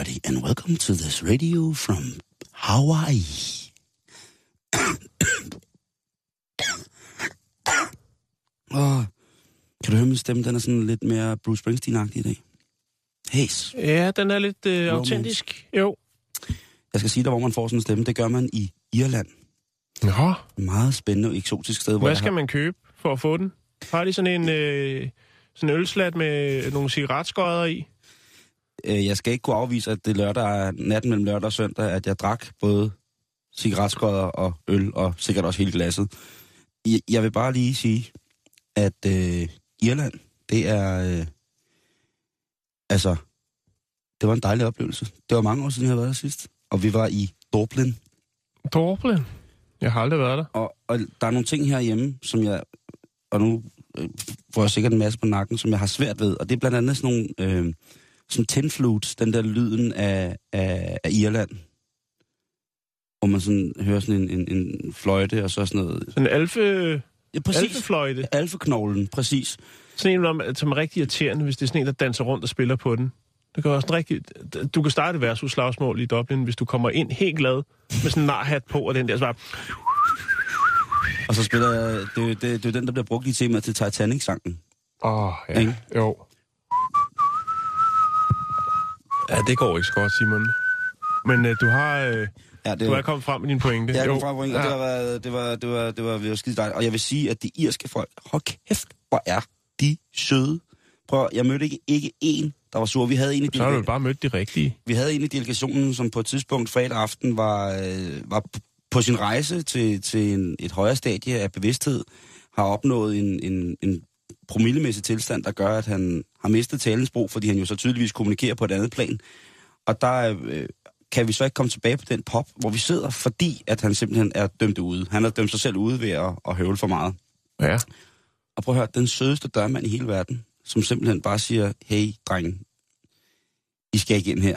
Everybody, and welcome to this radio from Hawaii. oh, kan du høre min stemme? Den er sådan lidt mere Bruce Springsteen-agtig i dag. Hæs. Ja, den er lidt øh, autentisk. Jo. Jeg skal sige dig, hvor man får sådan en stemme. Det gør man i Irland. Nå, Et meget spændende og eksotisk sted. hvor hvad skal har- man købe for at få den? Har de sådan en, øh, sådan en ølslat med nogle cigaretskodder i? Øh, jeg skal ikke kunne afvise, at det lørdag natten mellem lørdag og søndag, at jeg drak både cigaretskodder og øl, og sikkert også hele glasset. Jeg, jeg vil bare lige sige, at øh, Irland, det er... Øh, altså, det var en dejlig oplevelse. Det var mange år siden, jeg havde været der sidst. Og vi var i Dublin. Dublin. Jeg har aldrig været der. Og, og der er nogle ting herhjemme, som jeg... Og nu øh, får jeg sikkert en masse på nakken, som jeg har svært ved. Og det er blandt andet sådan nogle... Øh, sådan tin flutes, den der lyden af, af, af Irland. Hvor man sådan hører sådan en, en, en fløjte og så sådan noget. Sådan en alfe, Ja, præcis. alfefløjte. Alfeknoglen, præcis. Sådan en, om- som er rigtig irriterende, hvis det er sådan en, der danser rundt og spiller på den. Det kan sådan rigtig... Du kan starte et værtshusslagsmål i Dublin, hvis du kommer ind helt glad med sådan en narhat på, og den der så bare... Og så spiller jeg, det, er det, det er den, der bliver brugt i temaet til Titanic-sangen. Åh, oh, ja. Ikke? Jo. Ja, det går ikke så godt, Simon. Men øh, du har... Øh, Ja, det du er kommet frem med din pointe. Jeg Jo. kom frem på en, og det var, det var, det var, det var, det var skide dejligt. Og jeg vil sige, at de irske folk, hold kæft, hvor er de søde. Prøv, jeg mødte ikke, ikke en, der var sur. Vi havde en i Så har du bare mødt de rigtige. vi havde en i delegationen, som på et tidspunkt fredag aften var, øh, var på sin rejse til, til en, et højere stadie af bevidsthed, har opnået en, en, en promillemæssig tilstand, der gør, at han har mistet talens brug, fordi han jo så tydeligvis kommunikerer på et andet plan. Og der øh, kan vi så ikke komme tilbage på den pop, hvor vi sidder, fordi at han simpelthen er dømt ude. Han har dømt sig selv ude ved at, at høvle for meget. Ja. Og prøv at høre, den sødeste dørmand i hele verden, som simpelthen bare siger, hey, drenge, I skal ikke ind her.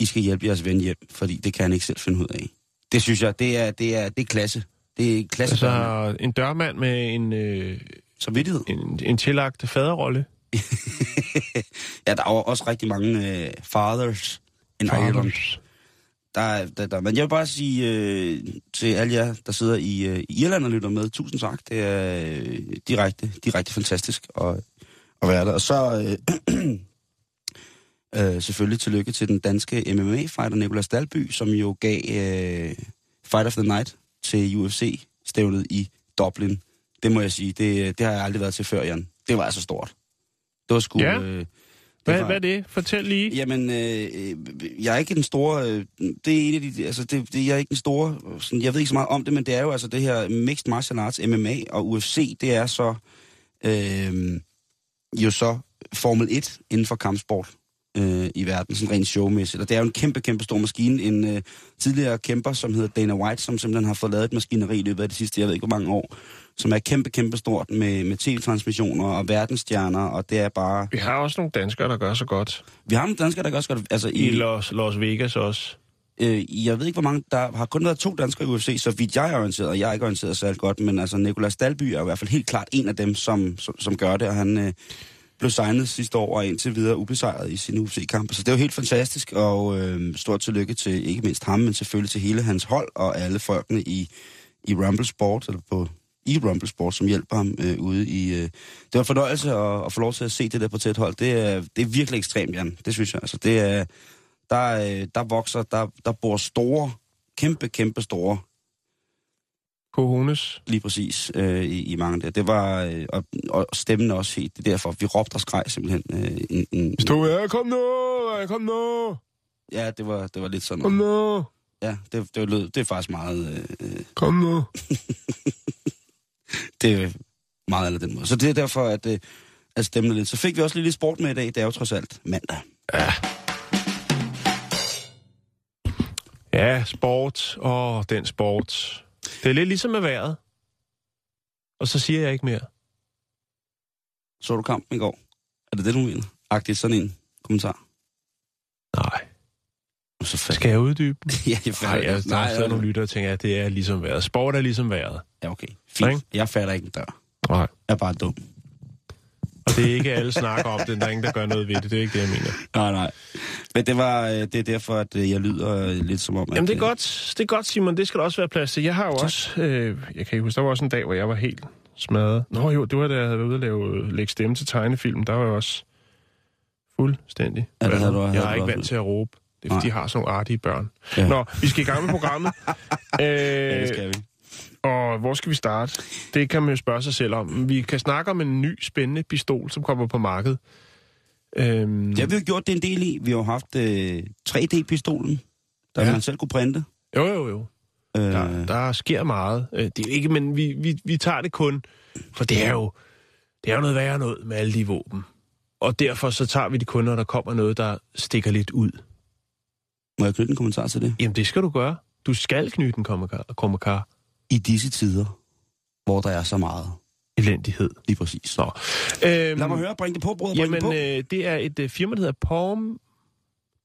I skal hjælpe jeres ven hjem, fordi det kan han ikke selv finde ud af. Det synes jeg, det er, det er, det er klasse. Det er klasse altså, Altså, en dørmand med en, øh, samvittighed. en, en tillagt faderrolle. Ja, der er jo også rigtig mange øh, fathers in Ireland. Der, er- der, der, men jeg vil bare sige øh, til alle jer, der sidder i, øh, Irland og lytter med, tusind tak. Det er øh, direkte, direkte fantastisk at, at være der. Og så øh, øh, selvfølgelig tillykke til den danske MMA-fighter Nicolas Dalby, som jo gav øh, Fight of the Night til UFC-stævnet i Dublin. Det må jeg sige, det, det har jeg aldrig været til før, Jan. Det var altså stort. Det var sgu... Ja. Øh, Hvad, var- hvad er det? Fortæl lige. Jamen, øh, jeg er ikke den store... Øh, det er en af de... Altså, det, det, jeg er ikke den store... Sådan, jeg ved ikke så meget om det, men det er jo altså det her Mixed Martial Arts, MMA og UFC, det er så... Øh, jo så Formel 1 inden for kampsport øh, i verden, sådan rent showmæssigt. Og det er jo en kæmpe, kæmpe stor maskine. En øh, tidligere kæmper, som hedder Dana White, som simpelthen har fået lavet et maskineri i løbet af de sidste, jeg ved ikke hvor mange år, som er kæmpe, kæmpe stort med, med tv-transmissioner og verdensstjerner, og det er bare... Vi har også nogle danskere, der gør så godt. Vi har nogle danskere, der gør også godt... Altså, I Los, Los Vegas også. Øh, jeg ved ikke, hvor mange... Der har kun været to danskere i UFC, så vidt jeg er orienteret, og jeg er ikke orienteret særlig godt, men altså Nicolas Dalby er i hvert fald helt klart en af dem, som, som, som gør det, og han øh, blev signet sidste år og indtil videre ubesejret i sine UFC-kampe. Så det er jo helt fantastisk, og øh, stort tillykke til ikke mindst ham, men selvfølgelig til hele hans hold og alle folkene i, i Rumble Sport, eller på i Rumble Sport, som hjælper ham øh, ude i... Øh. Det var en fornøjelse at, at få lov til at se det der på tæt hold. Det er, det er virkelig ekstremt, Jan. Det synes jeg. Altså, det er, der, øh, der vokser, der, der bor store, kæmpe, kæmpe store, Kohunes. lige præcis, øh, i, i mange der. Det var, øh, og, og stemmen også helt, det er derfor, vi råbte og skreg simpelthen. Øh, en, en, Stå her, kom nu, kom nu, ja, det var, det var lidt sådan kom nu, Ja, det, det, lød, det er faktisk meget, øh, øh, kom nu. det er meget eller den måde. Så det er derfor, at, øh, at stemme lidt. Så fik vi også lidt sport med i dag. Det er jo trods alt mandag. Ja, sport. Åh, den sport. Det er lidt ligesom med vejret. Og så siger jeg ikke mere. Så du kampen i går? Er det det, du mener? Agtigt sådan en kommentar. Nej. Og så fat... Skal jeg uddybe den? ja, jeg Nej, jeg, der Nej, er stadig nogle lyttere, der tænker, at det er ligesom vejret. Sport er ligesom vejret. Ja, okay. Fint. Jeg fatter ikke en dør. Nej. Jeg er bare dum. Og det er ikke alle snakker om det. Der er ingen, der gør noget ved det. Det er ikke det, jeg mener. Nej, nej. Men det, var, øh, det er derfor, at øh, jeg lyder øh, lidt som om, at... Jamen, det er godt, det er godt Simon. Det skal der også være plads til. Jeg har jo også... Øh, jeg kan ikke huske, der var også en dag, hvor jeg var helt smadret. Nå jo, det var da jeg havde været ude og lave, lægge stemme til tegnefilm. Der var jeg også fuldstændig. Ja, det havde du- havde jeg er ikke vant til at råbe. Det er, fordi Nej. de har sådan nogle artige børn. Ja. Nå, vi skal i gang med programmet. øh, Ja, det skal vi. Og hvor skal vi starte? Det kan man jo spørge sig selv om. Vi kan snakke om en ny, spændende pistol, som kommer på markedet. Øhm, Det har vi jo gjort det en del i. Vi har jo haft øh, 3D-pistolen, der ja. Man selv kunne printe. Jo, jo, jo. Øh, Der, der sker meget. Øh, Det er ikke, men vi, vi, vi tager det kun, for det er jo, det er jo noget værre noget med alle de våben. Og derfor så tager vi det kun, når der kommer noget, der stikker lidt ud. Må jeg knytte en kommentar til det? Jamen, det skal du gøre. Du skal knytte en kommentar. I disse tider, hvor der er så meget. Elendighed. Lige præcis. Nå. Øhm, Lad mig høre, bring det på, bror. Jamen, det på. øh, det er et øh, firma, der hedder Palm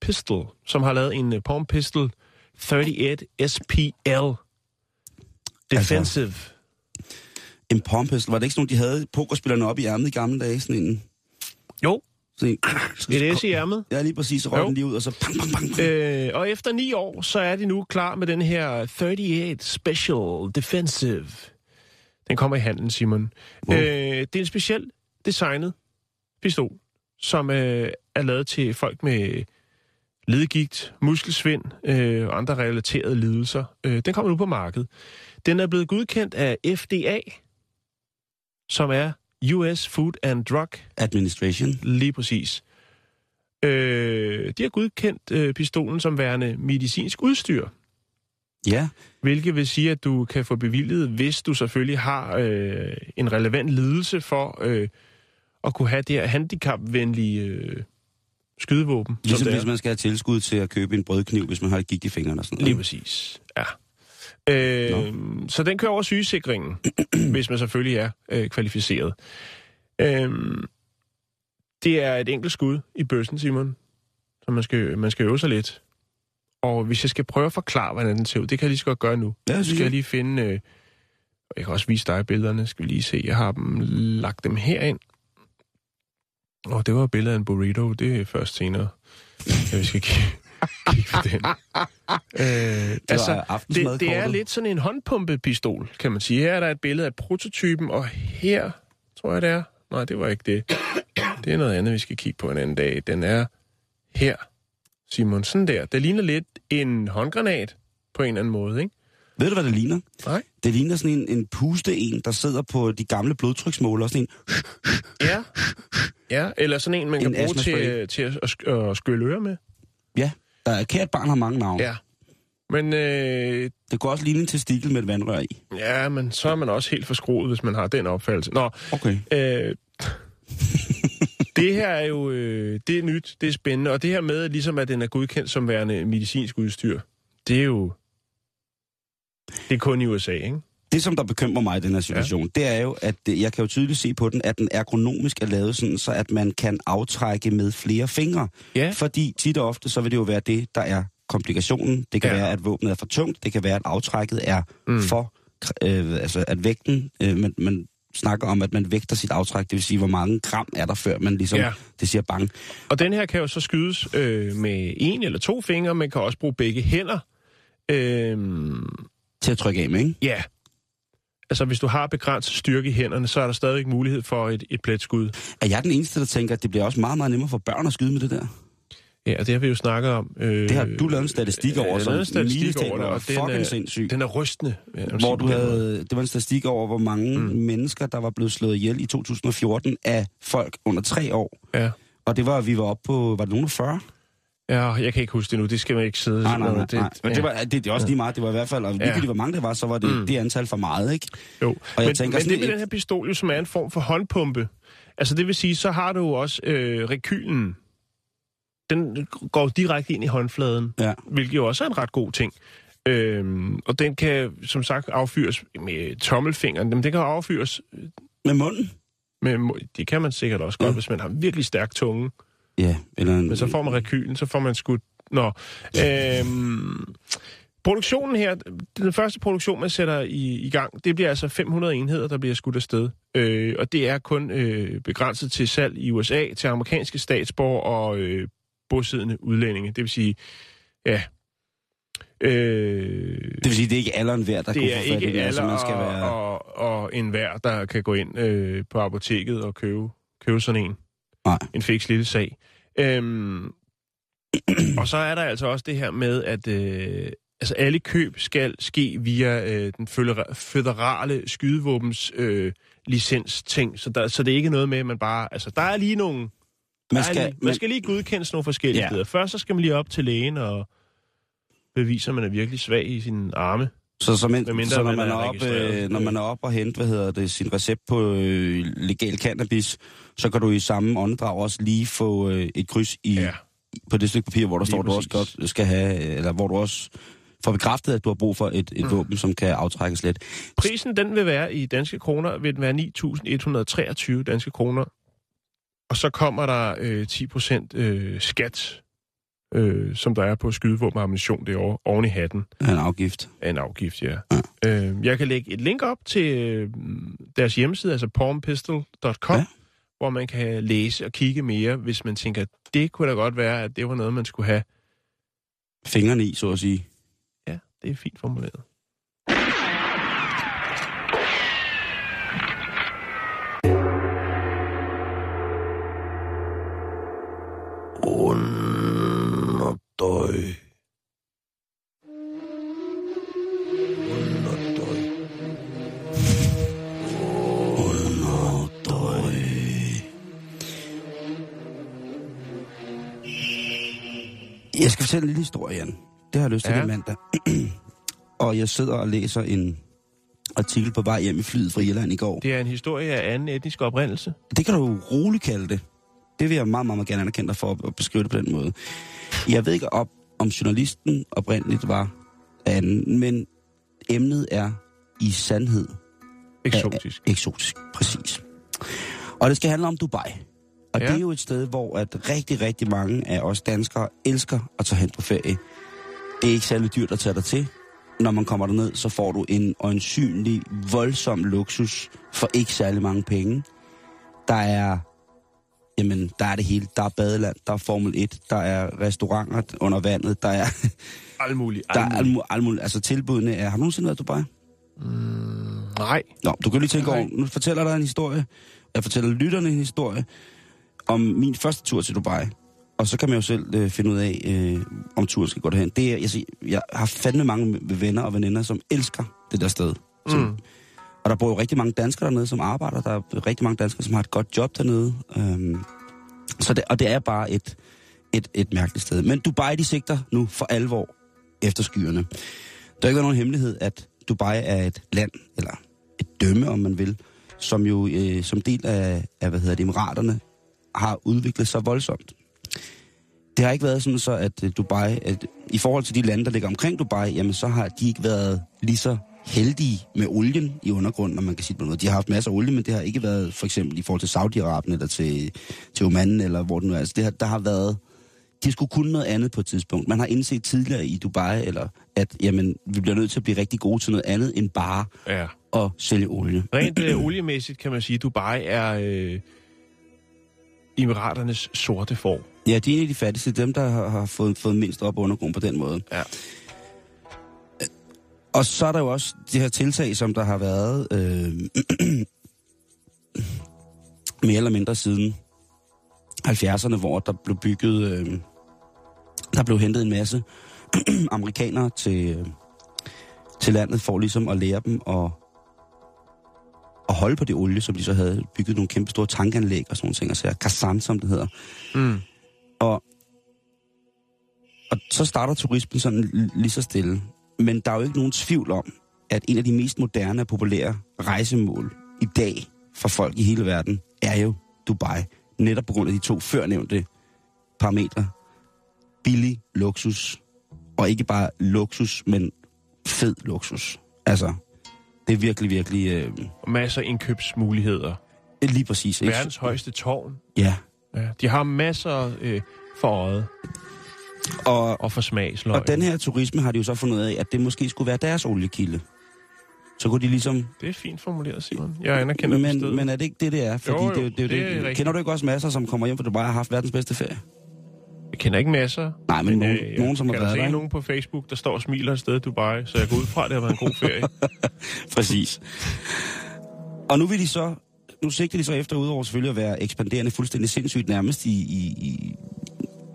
Pistol, som har lavet en øh, Palm Pistol 38 SPL Defensive. En pompist. Var det ikke sådan nogle, de havde pokerspillerne op i ærmet i gamle dage? Sådan en... Jo, En et S i ærmet. Ja, lige præcis. Så røg den lige ud, og så pang, pang. pang. Øh, og efter ni år, så er de nu klar med den her 38 Special Defensive. Den kommer i handlen, Simon. Wow. Øh, det er en speciel designet pistol, som øh, er lavet til folk med ledgigt, muskelsvind øh, og andre relaterede lidelser. Øh, den kommer nu på markedet. Den er blevet godkendt af FDA, som er US Food and Drug Administration. Lige præcis. Øh, de har godkendt øh, pistolen som værende medicinsk udstyr, Ja, hvilket vil sige, at du kan få bevilget, hvis du selvfølgelig har øh, en relevant lidelse for øh, at kunne have det her handicapvenlige øh, skydevåben. som ligesom hvis man skal have tilskud til at købe en brødkniv, hvis man har et gigt i fingrene og sådan Lige noget. præcis, ja. Øh, så den kører over sygesikringen, hvis man selvfølgelig er øh, kvalificeret. Øh, det er et enkelt skud i bøssen, Simon, så man skal, man skal øve sig lidt. Og hvis jeg skal prøve at forklare, hvordan den ser ud, det kan jeg lige så godt gøre nu. Ja, Så skal jeg lige finde... Øh, jeg kan også vise dig billederne, skal vi lige se. Jeg har dem lagt dem herind. Og det var et billede af en burrito, det er først senere. Vi skal kigge, den. Øh, altså, det, det er lidt sådan en håndpumpepistol, kan man sige. Her er der et billede af prototypen, og her tror jeg, det er... Nej, det var ikke det. Det er noget andet, vi skal kigge på en anden dag. Den er her, Simon. Sådan der. Det ligner lidt en håndgranat på en eller anden måde, ikke? Ved du, hvad det ligner? Nej. Det ligner sådan en, en puste en, der sidder på de gamle blodtryksmåler. Sådan en, Ja. Ja, eller sådan en, man kan En bruge til, til at, at skylle ører med. ja, der er kært barn har mange navne. Ja. Men øh, Det går også ligne en testikel med et vandrør i. ja, men så er man også helt forskroet, hvis man har den opfattelse. Nå, Okay. Øh, det her er jo øh, det er nyt, det er spændende, og det her med, ligesom at den er godkendt som værende medicinsk udstyr, det er jo det er kun i USA, ikke? Det, som der bekymrer mig i den her situation, ja. det er jo, at øh, jeg kan jo tydeligt se på den, at den ergonomisk er lavet sådan, så at man kan aftrække med flere fingre. Ja. Fordi tit og ofte, så vil det jo være det, der er komplikationen. Det kan Ja. være, at våbnet er for tungt. Det kan være, at aftrækket er mm. for... Øh, altså, at vægten... Øh, man, man snakker om, at man vægter sit aftræk. Det vil sige, hvor mange gram er der, før man ligesom... Ja. Ja. Det siger bang. Og den her kan jo så skydes øh, med en eller to fingre, man kan også bruge begge hænder. Øh, Til at trykke af med, ikke? ja. Altså, hvis du har begrænset styrke i hænderne, så er der stadigvæk mulighed for et, et pletskud. Er jeg den eneste, der tænker, at det bliver også meget, meget nemmere for børn at skyde med det der? Ja, og det har vi jo snakket om. Øh, Det har du lavet en statistik over, har som en statistik over det, og den fucking er, sindssyg. den er rystende. jeg hvor du den havde, det var en statistik over, hvor mange mm. mennesker, der var blevet slået ihjel i 2014 af folk under tre år. Ja. Og det var, vi var oppe på, var det nogen af 40? Ja, jeg kan ikke huske det nu. Det skal man ikke sidde... Nej, nej, nej. Det, nej. Men det, var, det, det er også lige meget. Det var i hvert fald, og ligegyldigt hvor mange det var, så var det mm. det antal for meget, ikke? Jo. jeg men, tænker men det med et- den her pistol, jo, som er en form for håndpumpe, Altså det vil sige, så har du jo også øh, rekylen. Den går direkte ind i håndfladen, Ja. hvilket jo også er en ret god ting. Øhm, og den kan, som sagt, affyres med tommelfingeren. Men den kan affyres Med munden? med... Det kan man sikkert også godt, Ja. hvis man har virkelig stærk tunge. Ja, eller en... Men så får man rekylen, så får man skudt... Nå. Øhm, produktionen her, den første produktion, man sætter i, i gang, det bliver altså 500 enheder, der bliver skudt afsted. Øh, og det er kun øh, begrænset til salg i USA, til amerikanske statsborgere og øh, bosiddende udlændinge. Det vil sige, ja... Øh, Det vil sige, det er ikke alderen værd, der kunne det er få fat i alle altså, man skal og, være... og, og enhver, der kan gå ind øh, på apoteket og købe, købe sådan en. Nej. En fiks lille sag. Øhm, og så er der altså også det her med, at øh, altså alle køb skal ske via øh, den fødera- føderale skydevåbens øh, licensting. Så, der, så det er ikke noget med, at man bare... Altså, der er lige nogle... Man skal, lige, man skal lige godkendes nogle forskellige Ja. steder. Først så skal man lige op til lægen og bevise, at man er virkelig svag i sine arme. Så, så, men, Medmindre så når, man man er er op, øh, når man er op og hente, hvad hedder det, sin recept på øh, legal cannabis, så kan du i samme åndedrag også lige få øh, et kryds i, Ja. på det stykke papir, hvor der Lige står, du også præcis. godt skal have, eller hvor du også får bekræftet, at du har brug for et, et mm. våben, som kan aftrækkes let. Prisen, den vil være i danske kroner, vil den være 9.123 danske kroner. Og så kommer der øh, 10% øh, skat, øh, som der er på skydevåben og ammunition derovre, oven i hatten En afgift. af en afgift, ja. Øh, jeg kan lægge et link op til øh, deres hjemmeside, altså palmpistol.com, Ja. Hvor man kan læse og kigge mere, hvis man tænker, det kunne da godt være, at det var noget, man skulle have. Fingrene i, så at sige. Ja, det er fint formuleret. Underdøj. Fortælle en lille historie, Jan. Det har jeg lyst til Ja. mandag. og jeg sidder og læser en artikel på vej hjem i flyet fra Irland i går. Det er en historie af anden etnisk oprindelse. Det kan du roligt kalde det. Det vil jeg meget, meget, gerne anerkende dig for at, beskrive det på den måde. Jeg ved ikke, op, om journalisten oprindeligt var anden, men emnet er i sandhed Eksotisk. eksotisk. Præcis. Og det skal handle om Dubai. Og ja. Det er jo et sted, hvor at rigtig, rigtig mange af os danskere elsker at tage hen på ferie. Det er ikke særlig dyrt at tage dig til. Når man kommer derned, så får du en øjensynlig voldsom luksus for ikke særlig mange penge. Der er, jamen, der er det hele. Der er badeland, der er Formel 1, der er restauranter under vandet, der er, Alt muligt. der er alt, alt muligt. Altså tilbudene er... Har du nogensinde været i Dubai? muligt. Nej. Nå, du kan lige tænke over, nu fortæller dig en historie. Jeg fortæller lytterne en historie om min første tur til Dubai. Og så kan man jo selv øh, finde ud af, øh, om turen skal gå derhen. Det er, jeg, siger, jeg har fandme mange venner og veninder, som elsker det der sted. Som, Mm. Og der bor jo rigtig mange danskere dernede, som arbejder. Der er rigtig mange danskere, som har et godt job dernede. Øhm, så det, og det er bare et, et, et mærkeligt sted. Men Dubai, de sigter nu for alvor efter skyerne. Der er ikke nogen hemmelighed, at Dubai er et land, eller et dømme, om man vil, som jo øh, som del af, af hvad hedder det, emiraterne, har udviklet sig voldsomt. Det har ikke været sådan så, at øh, Dubai, at i forhold til de lande, der ligger omkring Dubai, jamen så har de ikke været lige så heldige med olien i undergrunden, når man kan sige på noget. De har haft masser af olie, men det har ikke været for eksempel i forhold til Saudi-Arabien eller til, til Oman, eller hvor det nu er. Altså, det har, der har været de skulle kunne noget andet på et tidspunkt. Man har indset tidligere i Dubai, eller at jamen, vi bliver nødt til at blive rigtig gode til noget andet end bare Ja. at sælge olie. Rent øh, oliemæssigt kan man sige, at Dubai er øh, emiraternes sorte får. Ja, de er en af de fattigste, dem der har, har fået, fået mindst op undergrund på den måde. Ja. Og så er der jo også det her tiltag, som der har været øh, mere eller mindre siden 70'erne, hvor der blev bygget, øh, der blev hentet en masse amerikanere til, øh, til landet for ligesom at lære dem at, at holde på det olie, som de så havde bygget nogle kæmpe store tankanlæg og sådan nogle ting, altså Kazan, som det hedder. Mm. Og, og så starter turismen sådan lige så stille. Men der er jo ikke nogen tvivl om, at en af de mest moderne og populære rejsemål i dag for folk i hele verden er jo Dubai. Netop på grund af de to førnævnte parametre. Billig luksus. Og ikke bare luksus, men fed luksus. Altså, det er virkelig, virkelig... Øh, masser af indkøbsmuligheder. lige præcis. ikke? Verdens højeste tårn. Ja. Ja, de har masser øh, for øjet Og, og for smagsløg. og den her turisme har de jo så fundet ud af, at det måske skulle være deres oliekilde. Så kunne de ligesom... Det er fint formuleret, Simon. Jeg anerkender men, Men, men er det ikke det, det er? Fordi Jo, jo, det, det, det, det er det. Kender du ikke også masser, som kommer hjem fra Dubai og har haft verdens bedste ferie? Jeg kender ikke masser. Nej, men nogen- jeg nogen, som har været der, ikke? nogen på Facebook, der står og smiler et sted i Dubai, så jeg går ud fra, at det har været en god ferie. Præcis. Og nu vil de så, nu sigter de så efter, udover selvfølgelig at være ekspanderende fuldstændig sindssygt, nærmest i, i, i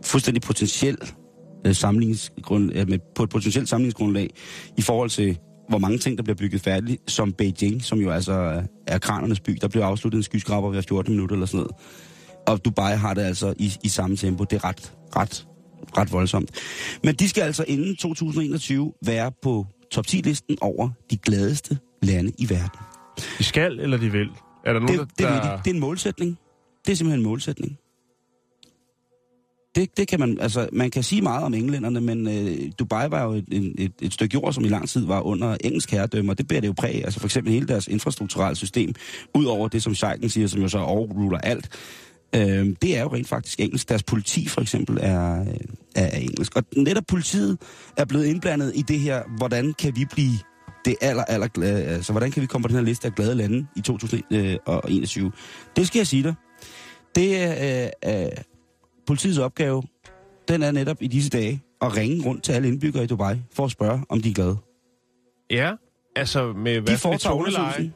fuldstændig potentiel øh, sammenligningsgrund, øh, med, på et potentielt sammenligningsgrundlag i forhold til, hvor mange ting, der bliver bygget færdigt, som Beijing, som jo altså er- er kranernes by. Der bliver afsluttet en skyskraber hver 14 minutter eller sådan noget. Og Dubai har det altså i, i samme tempo. Det er ret, ret, ret voldsomt. Men de skal altså inden 2021 være på top 10-listen over de gladeste lande i verden. De skal, eller de vil? Er der nogen, Det, det, der... ved de. det er en målsætning. Det er simpelthen en målsætning. Det, det kan man, altså, man kan sige meget om englænderne, men øh, Dubai var jo et, et, et, stykke jord, som i lang tid var under engelsk herredømme, og det bærer det jo præg. Altså for eksempel hele deres infrastrukturelle system, ud over det, som Scheiken siger, som jo så overruler alt, øh, det er jo rent faktisk engelsk. Deres politi for eksempel er, øh, er, engelsk. Og netop politiet er blevet indblandet i det her, hvordan kan vi blive det aller, aller glade, altså hvordan kan vi komme på den her liste af glade lande i 2021? Det skal jeg sige dig. Det er øh, øh, politiets opgave, den er netop i disse dage at ringe rundt til alle indbyggere i Dubai for at spørge, om de er glade. Ja, altså med De hvad for foretager undersøgelsen.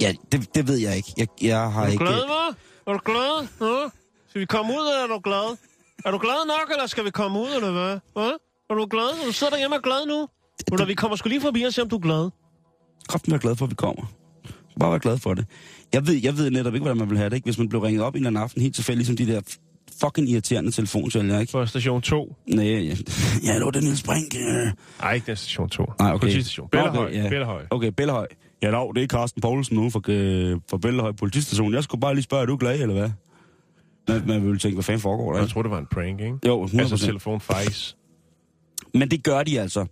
Ja, det, det ved jeg ikke. Jeg, jeg har Er du ikke... glad, hva'? Er du glad? Ja? Skal vi komme ud, eller er du glad? Er du glad nok, eller skal vi komme ud, eller hvad? Hva? Er du glad? Er du sidder derhjemme og er glad nu? Eller vi kommer sgu lige forbi og se, om du er glad. Kraften være glad for, at vi kommer. Bare være glad for det. Jeg ved, jeg ved netop ikke, hvordan man vil have det, ikke? Hvis man blev ringet op en eller anden aften helt tilfældigt, som de der fucking irriterende telefonsælgere, ikke? For station 2. Nej, ja, ja, det var det Niels Brink. Nej, ikke den station 2. Nej, okay. Politistation. Bellahøj. okay, ja. Bellahøj. Okay, Bellehøj. Ja, dog, det er Carsten Poulsen nu fra, øh, fra Bellehøj politistation. Jeg skulle bare lige spørge, er du glad, eller hvad? Man, man vil tænke, hvad fanden foregår der? Jeg tror, det var en prank, ikke? Jo, 100%. Altså telefon. Men det gør de altså.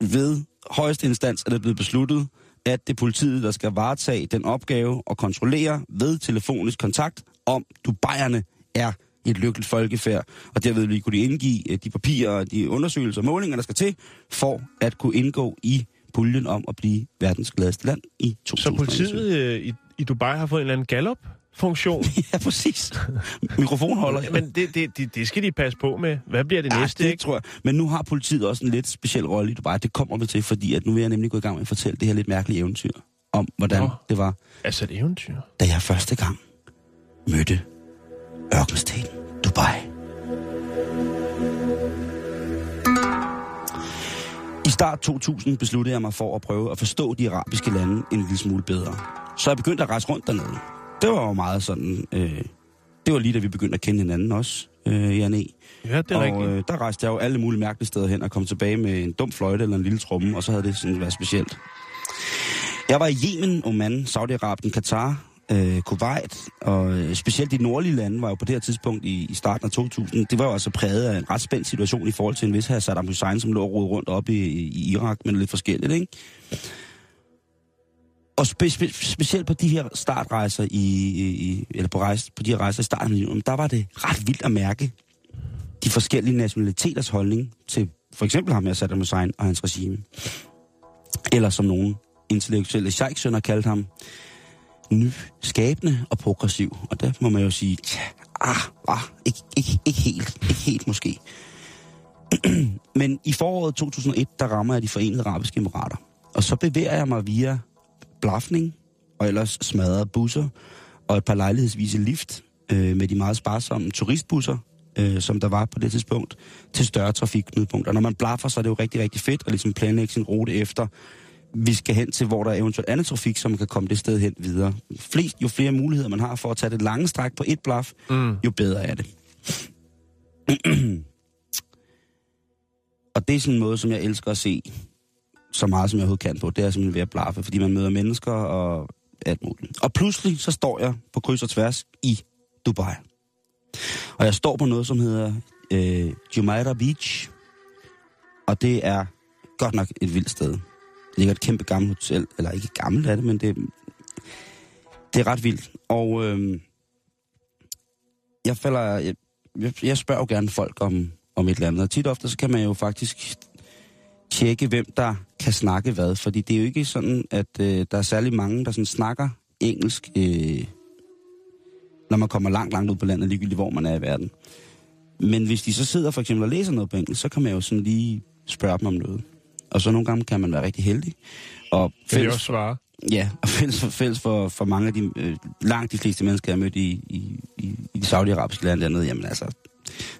Ved højeste instans er det blevet besluttet, at det er politiet, der skal varetage den opgave og kontrollere ved telefonisk kontakt, om Dubaierne er et lykkeligt folkefærd, og derved vil kunne de indgive øh, de papirer de undersøgelser og målinger, der skal til, for at kunne indgå i puljen om at blive verdens gladeste land i Så 2021. politiet øh, i, i Dubai har fået en eller anden Gallup-funktion. Ja, præcis. Mikrofonholder. Men det, det, det, det skal de passe på med. Hvad bliver det Ja, næste, det ikke? tror jeg. Men nu har politiet også en lidt speciel rolle i Dubai. Det kommer vi til, fordi at nu vil jeg nemlig gå i gang med at fortælle det her lidt mærkelige eventyr om, hvordan Nå. det var, Altså et eventyr. da jeg første gang mødte ørkenstaten Dubai. I start 2000 besluttede jeg mig for at prøve at forstå de arabiske lande en lille smule bedre. Så jeg begyndte at rejse rundt dernede. Det var jo meget sådan... Øh, det var lige da vi begyndte at kende hinanden også, øh, Jan E. Ja, det er og rigtigt. øh, der rejste jeg jo alle mulige mærkelige steder hen og kom tilbage med en dum fløjte eller en lille tromme, og så havde det sådan været specielt. Jeg var i Yemen, Oman, Saudi-Arabien, Katar, øh, Kuwait, og øh, specielt de nordlige lande var jo på det her tidspunkt i, i starten af 2000, det var jo altså præget af en ret spændt situation i forhold til en vis her Saddam Hussein, som lå og rundt op i, i Irak, men lidt forskelligt, ikke? Og spe, spe, specielt på de her startrejser i, i eller på, rejse, på de her rejser i starten af juni, der var det ret vildt at mærke de forskellige nationaliteters holdning til for eksempel ham her Saddam Hussein og hans regime. Eller som nogen intellektuelle sheikh har kaldt ham, nyskabende og progressiv. Og der må man jo sige, tja, ah, ah, ikke, ikke, ikke helt, ikke helt måske. Men i foråret 2001, der rammer jeg de forenede arabiske emirater. Og så bevæger jeg mig via blafning og ellers smadrede busser og et par lejlighedsvise lift øh, med de meget sparsomme turistbusser, øh, som der var på det tidspunkt, til større trafikknudpunkter. Når man blaffer, så er det jo rigtig, rigtig fedt at ligesom planlægge sin rute efter, vi skal hen til, hvor der er eventuelt andet trafik, man kan komme det sted hen videre. Flest, jo flere muligheder man har for at tage det lange stræk på et blaf, Mm. jo bedre er det. og det er sådan en måde, som jeg elsker at se så meget, som jeg overhovedet kan på. Det er simpelthen ved at blaffe, fordi man møder mennesker og alt muligt. Og pludselig så står jeg på kryds og tværs i Dubai. Og jeg står på noget, som hedder øh, Jumeirah Beach. Og det er godt nok et vildt sted. Ligger et kæmpe gammelt hotel, eller ikke gammelt er det, men det, det er ret vildt. Og øh, jeg falder, jeg, jeg, jeg spørger jo gerne folk om, om et eller andet. Og tit ofte, så kan man jo faktisk tjekke, hvem der kan snakke hvad. Fordi det er jo ikke sådan, at øh, der er særlig mange, der sådan snakker engelsk, øh, når man kommer langt, langt ud på landet, ligegyldigt hvor man er i verden. Men hvis de så sidder for eksempel og læser noget på engelsk, så kan man jo sådan lige spørge dem om noget. Og så nogle gange kan man være rigtig heldig. Og Kan de også svare? Ja, og fælles for, fælles for, for mange af de, øh, langt de fleste mennesker, jeg har mødt i, i, i, i de saudiarabiske lande dernede, jamen altså,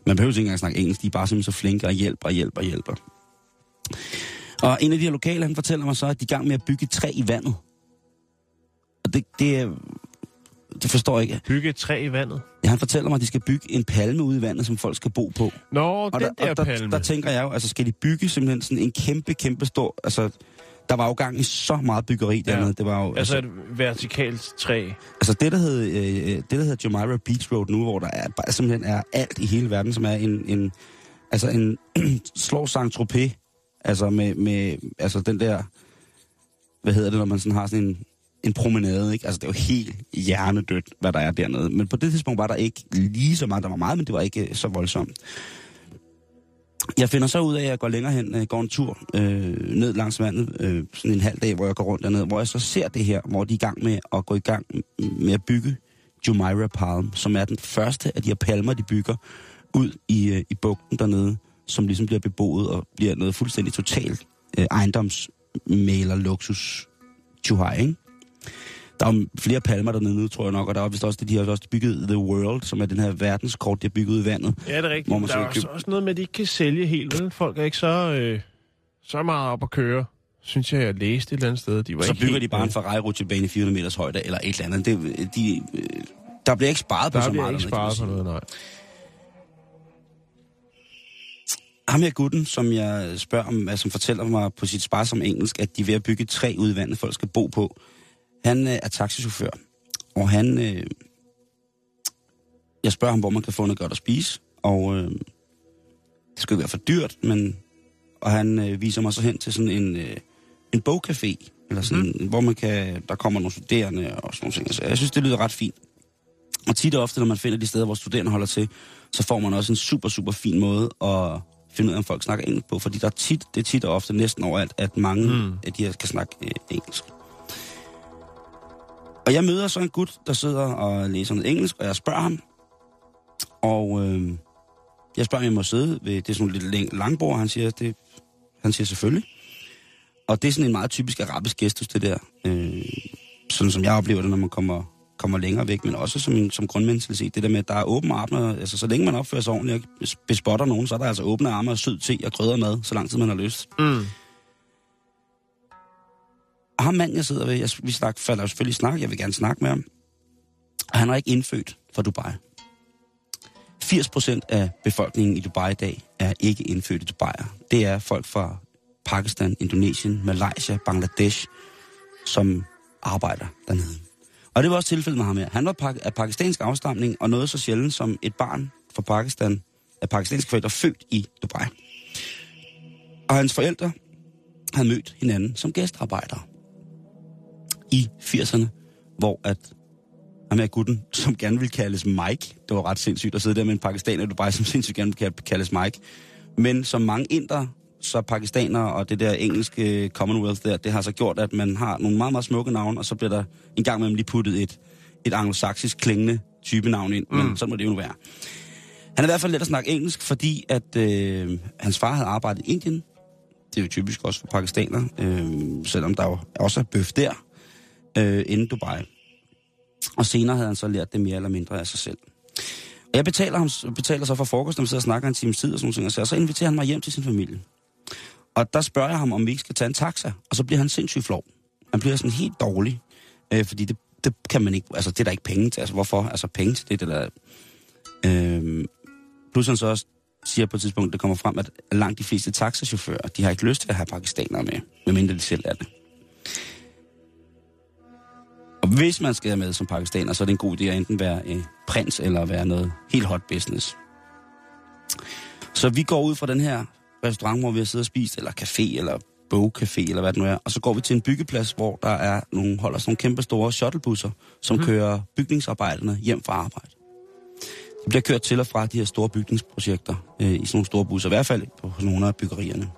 man behøver ikke engang snakke engelsk, de er bare simpelthen så flinke og hjælper og hjælper og hjælper. Og en af de her lokale, han fortæller mig så, at de er i gang med at bygge træ i vandet. Og det, det, det forstår jeg ikke. Bygge et træ i vandet? Ja, han fortæller mig, at de skal bygge en palme ude i vandet, som folk skal bo på. Nå, Og den der, der, og der, palme. der tænker jeg jo, altså skal de bygge simpelthen sådan en kæmpe, kæmpe stor... Altså, der var jo gang i så meget byggeri Ja. dernede. Det var jo, altså et vertikalt træ. Altså det, der hedder, øh, det, der hedder Jumeirah Beach Road nu, hvor der er, bare, simpelthen er alt i hele verden, som er en, en altså en slår saint tropez altså med, med, altså den der, hvad hedder det, når man sådan har sådan en, en promenade, ikke? Altså det er jo helt hjernedødt, hvad der er dernede. Men på det tidspunkt var der ikke lige så meget, der var meget, men det var ikke øh, så voldsomt. Jeg finder så ud af, at jeg går længere hen, øh, går en tur øh, ned langs vandet, øh, sådan en halv dag, hvor jeg går rundt dernede, hvor jeg så ser det her, hvor de er i gang med at gå i gang med at bygge Jumeirah Palm, som er den første af de her palmer, de bygger ud i, øh, i bugten dernede, som ligesom bliver beboet og bliver noget fuldstændig totalt øh, ejendomsmaler luksus Chuhai, ikke? Der er jo flere palmer dernede nu, tror jeg nok, og der er vist også det, de har også bygget The World, som er den her verdenskort, de har bygget ud i vandet. Ja, det er rigtigt. Hvor man Der så er også, købe- også noget med, at de ikke kan sælge helt, vel? Folk er ikke så, øh, så meget op at køre. Synes jeg, jeg læste et eller andet sted. De var Så ikke bygger de bare en. Ferrari-rutsjebane i 400 meters højde, eller et eller andet. Det, de, der bliver ikke sparet på Der så bliver meget. ikke dernede, kan man sparet på noget, nej. Ham her gutten, som jeg spørger om, altså, som fortæller mig på sit sparsomme engelsk, at de er ved at bygge et træ ude i vandet, folk skal bo på. Han øh, er taxichauffør, og han... Øh, jeg spørger ham, hvor man kan få noget godt at spise, og øh, det skal ikke være for dyrt, men... Og han øh, viser mig så hen til sådan en, øh, en bogcafé, eller sådan, mm. hvor man kan, der kommer nogle studerende og sådan nogle ting. Så jeg synes, det lyder ret fint. Og tit og ofte, når man finder de steder, hvor studerende holder til, så får man også en super, super fin måde at finde ud af, om folk snakker engelsk på. Fordi der er tit, det er tit og ofte næsten overalt, at mange Mm. mm. af de her kan snakke øh, engelsk. Og jeg møder så en gut, der sidder og læser noget engelsk, og jeg spørger ham. Og øh, jeg spørger, om jeg må sidde ved, det er sådan lidt læng- langbord, han siger, det, han siger selvfølgelig. Og det er sådan en meget typisk arabisk gestus, det der. Øh, sådan som jeg oplever det, når man kommer, kommer længere væk, men også som, en, som grundmentalitet. Det der med, at der er åbne arme, altså så længe man opfører sig ordentligt og bespotter nogen, så er der altså åbne arme og sød te og krydder mad, så lang tid man har lyst. Mm. Og ham mand, jeg sidder ved, jeg, vi snak, falder selvfølgelig snak, jeg vil gerne snakke med ham. Og han er ikke indfødt fra Dubai. 80% af befolkningen i Dubai i dag er ikke indfødte Dubaier. Det er folk fra Pakistan, Indonesien, Malaysia, Bangladesh, som arbejder dernede. Og det var også tilfældet med ham her. Han var pak- af pakistansk afstamning, og noget så sjældent som et barn fra Pakistan, af pakistanske forældre, født i Dubai. Og hans forældre havde mødt hinanden som gæstarbejdere i 80'erne, hvor at ham her gutten, som gerne ville kaldes Mike, det var ret sindssygt at sidde der med en pakistaner i Dubai, som sindssygt gerne ville kaldes Mike, men som mange indere, så pakistanere og det der engelske Commonwealth der, det har så gjort, at man har nogle meget, meget smukke navne, og så bliver der en gang med lige puttet et, et anglosaksisk klingende type navn ind, mm. men sådan må det jo nu være. Han er i hvert fald let at snakke engelsk, fordi at øh, hans far havde arbejdet i Indien. Det er jo typisk også for pakistanere, øh, selvom der jo også er bøf der, øh, inden Dubai. Og senere havde han så lært det mere eller mindre af sig selv. Og jeg betaler, ham, betaler så for frokost, når vi sidder og snakker en times tid og sådan noget, og så inviterer han mig hjem til sin familie. Og der spørger jeg ham, om vi ikke skal tage en taxa, og så bliver han sindssygt flov. Han bliver sådan helt dårlig, øh, fordi det, det kan man ikke, altså det er der ikke penge til. Altså hvorfor? Altså penge til det, det der... Øh, plus han så også siger på et tidspunkt, det kommer frem, at langt de fleste taxachauffører, de har ikke lyst til at have pakistanere med, medmindre de selv er det. Hvis man skal med som pakistaner, så er det en god idé at enten være øh, prins eller være noget helt hot business. Så vi går ud fra den her restaurant, hvor vi har siddet og spist, eller café, eller bogcafé, eller hvad det nu er, og så går vi til en byggeplads, hvor der er nogle, holder sådan nogle kæmpe store shuttlebusser, som mm. kører bygningsarbejderne hjem fra arbejde. De bliver kørt til og fra de her store bygningsprojekter øh, i sådan nogle store busser, i hvert fald på nogle af byggerierne.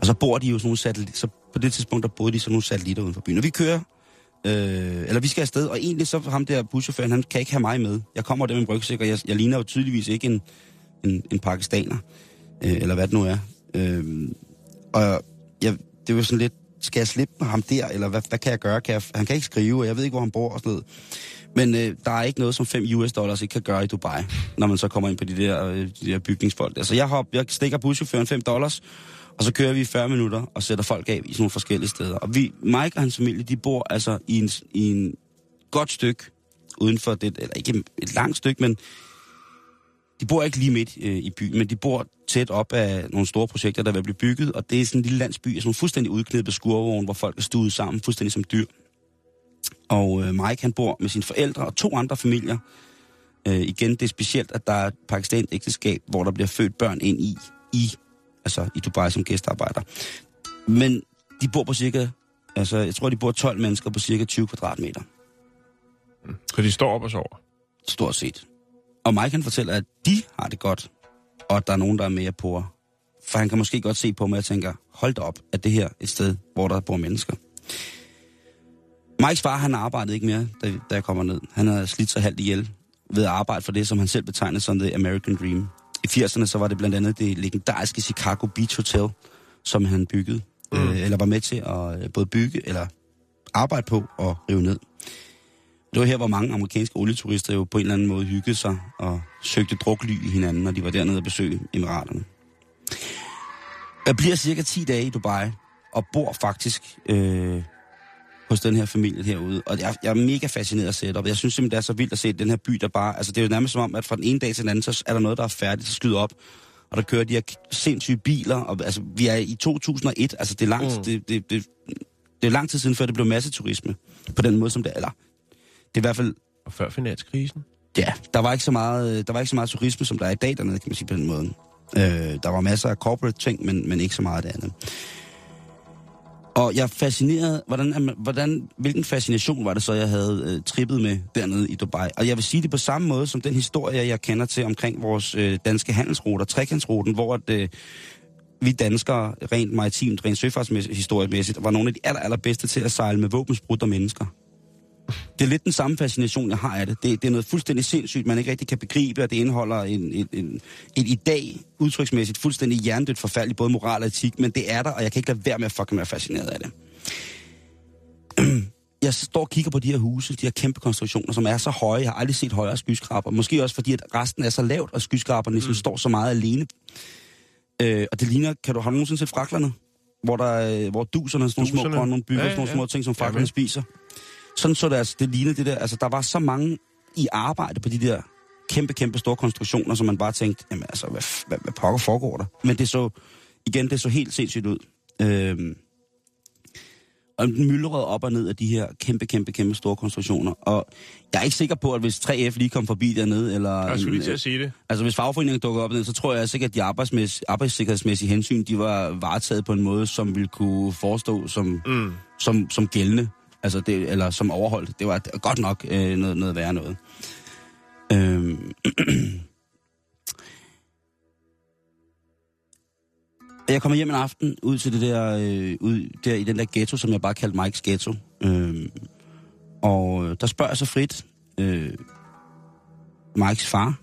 Og så bor de jo sådan nogle satellitter, så på det tidspunkt, der boede de sådan nogle satellitter uden for byen. Og vi kører, øh, eller vi skal afsted, og egentlig så ham der buschaufføren, han kan ikke have mig med. Jeg kommer der med en rygsæk, og jeg, jeg ligner jo tydeligvis ikke en, en, en pakistaner, øh, eller hvad det nu er. Øh, og jeg, det var sådan lidt, skal jeg slippe ham der, eller hvad, hvad kan jeg gøre? Kan jeg, han kan ikke skrive, og jeg ved ikke, hvor han bor og sådan noget. Men øh, der er ikke noget, som 5 US dollars ikke kan gøre i Dubai, når man så kommer ind på de der, øh, de der bygningsfolk. Altså jeg, hop, jeg stikker buschaufføren 5 dollars, og så kører vi i 40 minutter og sætter folk af i sådan nogle forskellige steder. Og vi, Mike og hans familie, de bor altså i en, i en godt stykke uden for det, eller ikke et langt stykke, men de bor ikke lige midt øh, i byen, men de bor tæt op af nogle store projekter, der vil blive bygget, og det er sådan en lille landsby, sådan en fuldstændig udknæppet skurvogn, hvor folk er stuet sammen, fuldstændig som dyr. Og øh, Mike, han bor med sine forældre og to andre familier. Øh, igen, det er specielt, at der er et pakistansk ægteskab, hvor der bliver født børn ind i, i, altså i Dubai som gæstearbejder. Men de bor på cirka, altså jeg tror, de bor 12 mennesker på cirka 20 kvadratmeter. Så de står op og sover? Stort set. Og Mike kan fortæller, at de har det godt, og at der er nogen, der er mere på. For han kan måske godt se på mig og tænker, hold da op, at det her er et sted, hvor der bor mennesker. Mikes far, han arbejdede ikke mere, da, da jeg kommer ned. Han havde slidt sig halvt ihjel ved at arbejde for det, som han selv betegnede som The American Dream. I 80'erne så var det blandt andet det legendariske Chicago Beach Hotel, som han byggede, mm. øh, eller var med til at øh, både bygge eller arbejde på og rive ned. Det var her, hvor mange amerikanske olieturister jo på en eller anden måde hyggede sig og søgte drukly i hinanden, når de var dernede og besøgte Emiraterne. Jeg bliver cirka 10 dage i Dubai og bor faktisk øh, hos den her familie herude. Og jeg, jeg er mega fascineret af setup. Jeg synes simpelthen, det er så vildt at se den her by, der bare... Altså, det er jo nærmest som om, at fra den ene dag til den anden, så er der noget, der er færdigt, så skyder op. Og der kører de her sindssyge biler. Og, altså, vi er i 2001. Altså, det er lang, mm. det, det, det, det er lang tid siden, før det blev masseturisme. På den måde, som det er. Eller, det er i hvert fald... Og før finanskrisen? Ja, der var ikke så meget, der var ikke så meget turisme, som der er i dag dernede, kan man sige på den måde. Øh, der var masser af corporate ting, men, men ikke så meget af det andet. Og jeg er fascineret, hvordan, hvordan, hvilken fascination var det så, jeg havde øh, trippet med dernede i Dubai. Og jeg vil sige det på samme måde som den historie, jeg kender til omkring vores øh, danske handelsruter, trekantsruten, hvor at, øh, vi danskere, rent maritimt, rent søfartshistoriemæssigt, var nogle af de aller, allerbedste til at sejle med våbensbrud og mennesker. Det er lidt den samme fascination, jeg har af det. det. Det er noget fuldstændig sindssygt, man ikke rigtig kan begribe, og det indeholder en, en, en, en i dag udtryksmæssigt fuldstændig hjernedødt forfærdeligt, både moral og etik, men det er der, og jeg kan ikke lade være med at fucking være fascineret af det. Jeg står og kigger på de her huse, de her kæmpe konstruktioner, som er så høje. Jeg har aldrig set højere skyskraber. Måske også fordi, at resten er så lavt, og skyskraberne ligesom mm. står så meget alene. Øh, og det ligner, kan du, have nogensinde set fraklerne? Hvor, der, hvor duserne, sådan nogle små nogle bygger, ja, ja. sådan nogle små ting, som fraklerne ja, spiser. Sådan så det altså, det lignede det der, altså der var så mange i arbejde på de der kæmpe, kæmpe store konstruktioner, som man bare tænkte, jamen altså, hvad, hvad, hvad pokker foregår der? Men det så, igen, det så helt sindssygt ud. Øhm, og den myldrede op og ned af de her kæmpe, kæmpe, kæmpe store konstruktioner. Og jeg er ikke sikker på, at hvis 3F lige kom forbi dernede, eller... Jeg skulle lige til at sige det. Altså, hvis fagforeningen dukker op dernede, så tror jeg sikkert, at de arbejdssikkerhedsmæssige hensyn, de var varetaget på en måde, som ville kunne forestå som, mm. som, som gældende altså det, eller som overholdt. Det var godt nok øh, noget, noget værre noget. Øhm. jeg kommer hjem en aften ud til det der, øh, ud der i den der ghetto, som jeg bare kaldte Mikes ghetto. Øhm. Og øh, der spørger jeg så frit øh, Mikes far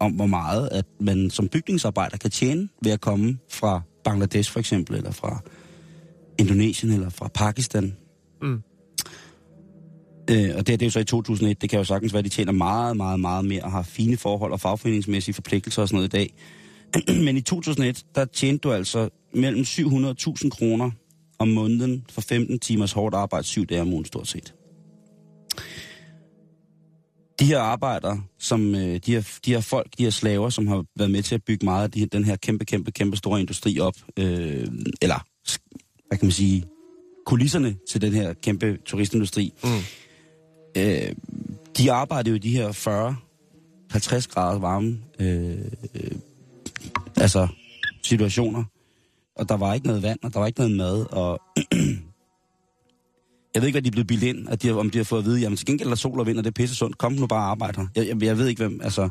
om, hvor meget at man som bygningsarbejder kan tjene ved at komme fra Bangladesh for eksempel, eller fra Indonesien, eller fra Pakistan. Mm. Øh, og det, det er jo så i 2001. Det kan jo sagtens være, at de tjener meget, meget, meget mere og har fine forhold og fagforeningsmæssige forpligtelser og sådan noget i dag. Men i 2001, der tjente du altså mellem 700.000 kroner om måneden for 15 timers hårdt arbejde, syv dage om ugen stort set. De her arbejdere, som øh, de, her, de her folk, de her slaver, som har været med til at bygge meget af de, den her kæmpe, kæmpe, kæmpe store industri op, øh, eller hvad kan man sige, kulisserne til den her kæmpe turistindustri, mm øh, de arbejder jo i de her 40 50 grader varme øh, øh, altså situationer. Og der var ikke noget vand, og der var ikke noget mad, og jeg ved ikke, hvad de er blevet bildt ind, at de, har- om de har fået at vide, jamen til gengæld er der sol og vind, og det er pisse sundt, kom nu bare og arbejde her. Jeg, jeg, jeg ved ikke, hvem, altså...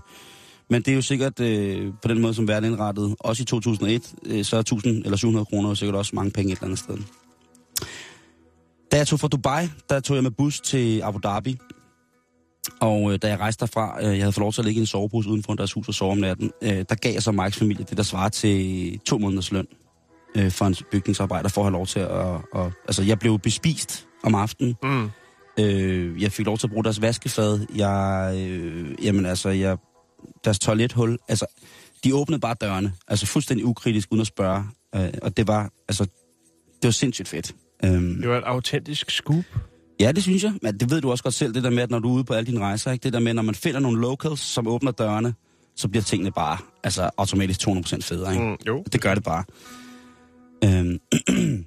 Men det er jo sikkert øh, på den måde, som verden er indrettet. Også i 2001, øh, så er 1000 eller 700 kroner jo sikkert også mange penge et eller andet sted. Da jeg tog fra Dubai, der tog jeg med bus til Abu Dhabi. Og øh, da jeg rejste derfra, øh, jeg havde fået lov til at ligge i en sovebus uden for deres hus og sove om natten, øh, der gav jeg så Mikes familie det, der svarer til to måneders løn øh, for en bygningsarbejder, for at have lov til at... Og, altså, jeg blev bespist om aftenen. Mm. Øh, jeg fik lov til at bruge deres vaskefad. Jeg, øh, jamen altså, jeg, deres toilethul. Altså, de åbnede bare dørene. Altså fuldstændig ukritisk, uden at spørge. Øh, og det var, altså, det var sindssygt fedt. Øhm, Det var et autentisk scoop. Ja, det synes jeg. Men det ved du også godt selv, det der med, at når du er ude på alle dine rejser, ikke? det der med, når man finder nogle locals, som åbner dørene, så bliver tingene bare altså, automatisk 200% federe. Ikke? Mm, jo. Det gør det bare. Øhm.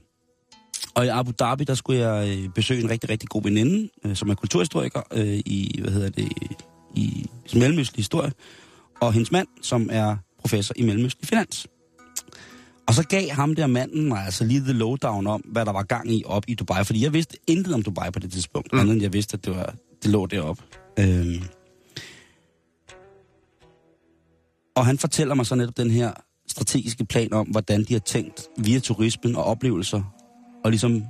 og i Abu Dhabi, der skulle jeg øh, besøge en rigtig, rigtig god veninde, øh, som er kulturhistoriker øh, i, hvad hedder det, i mellemøstlig historie, og hendes mand, som er professor i mellemøstlig finans. Og så gav ham der manden mig altså lige the lowdown om, hvad der var gang i op i Dubai, fordi jeg vidste intet om Dubai på det tidspunkt, mm. andet end jeg vidste, at det, var, det lå deroppe. Øhm. Og han fortæller mig så netop den her strategiske plan om, hvordan de har tænkt via turismen og oplevelser, og ligesom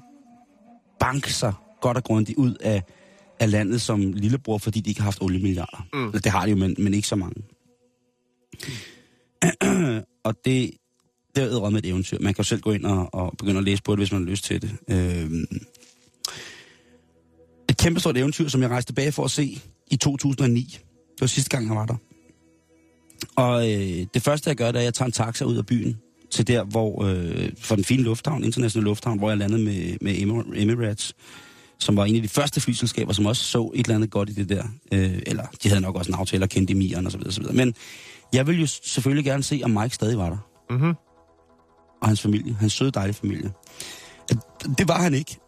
banke sig godt og grundigt ud af, af landet som lillebror, fordi de ikke har haft oliemilliarder. Mm. Det har de jo, men, men ikke så mange. og det, det er med et eventyr. Man kan jo selv gå ind og, og begynde at læse på det, hvis man har lyst til det. Øh, Et kæmpestort eventyr, som jeg rejste tilbage for at se i 2009. Det var sidste gang, jeg var der. Og øh, det første, jeg gør, det er, at jeg tager en taxa ud af byen til der, hvor øh, for den fine lufthavn, internationale lufthavn, hvor jeg landede med, med Emirates, som var en af de første flyselskaber, som også så et eller andet godt i det der. Øh, eller de havde nok også en aftale og kendte emiren og så videre, så videre. Men jeg ville jo selvfølgelig gerne se, om Mike stadig var der. Mm-hmm. Og hans familie. Hans søde, dejlige familie. Det var han ikke.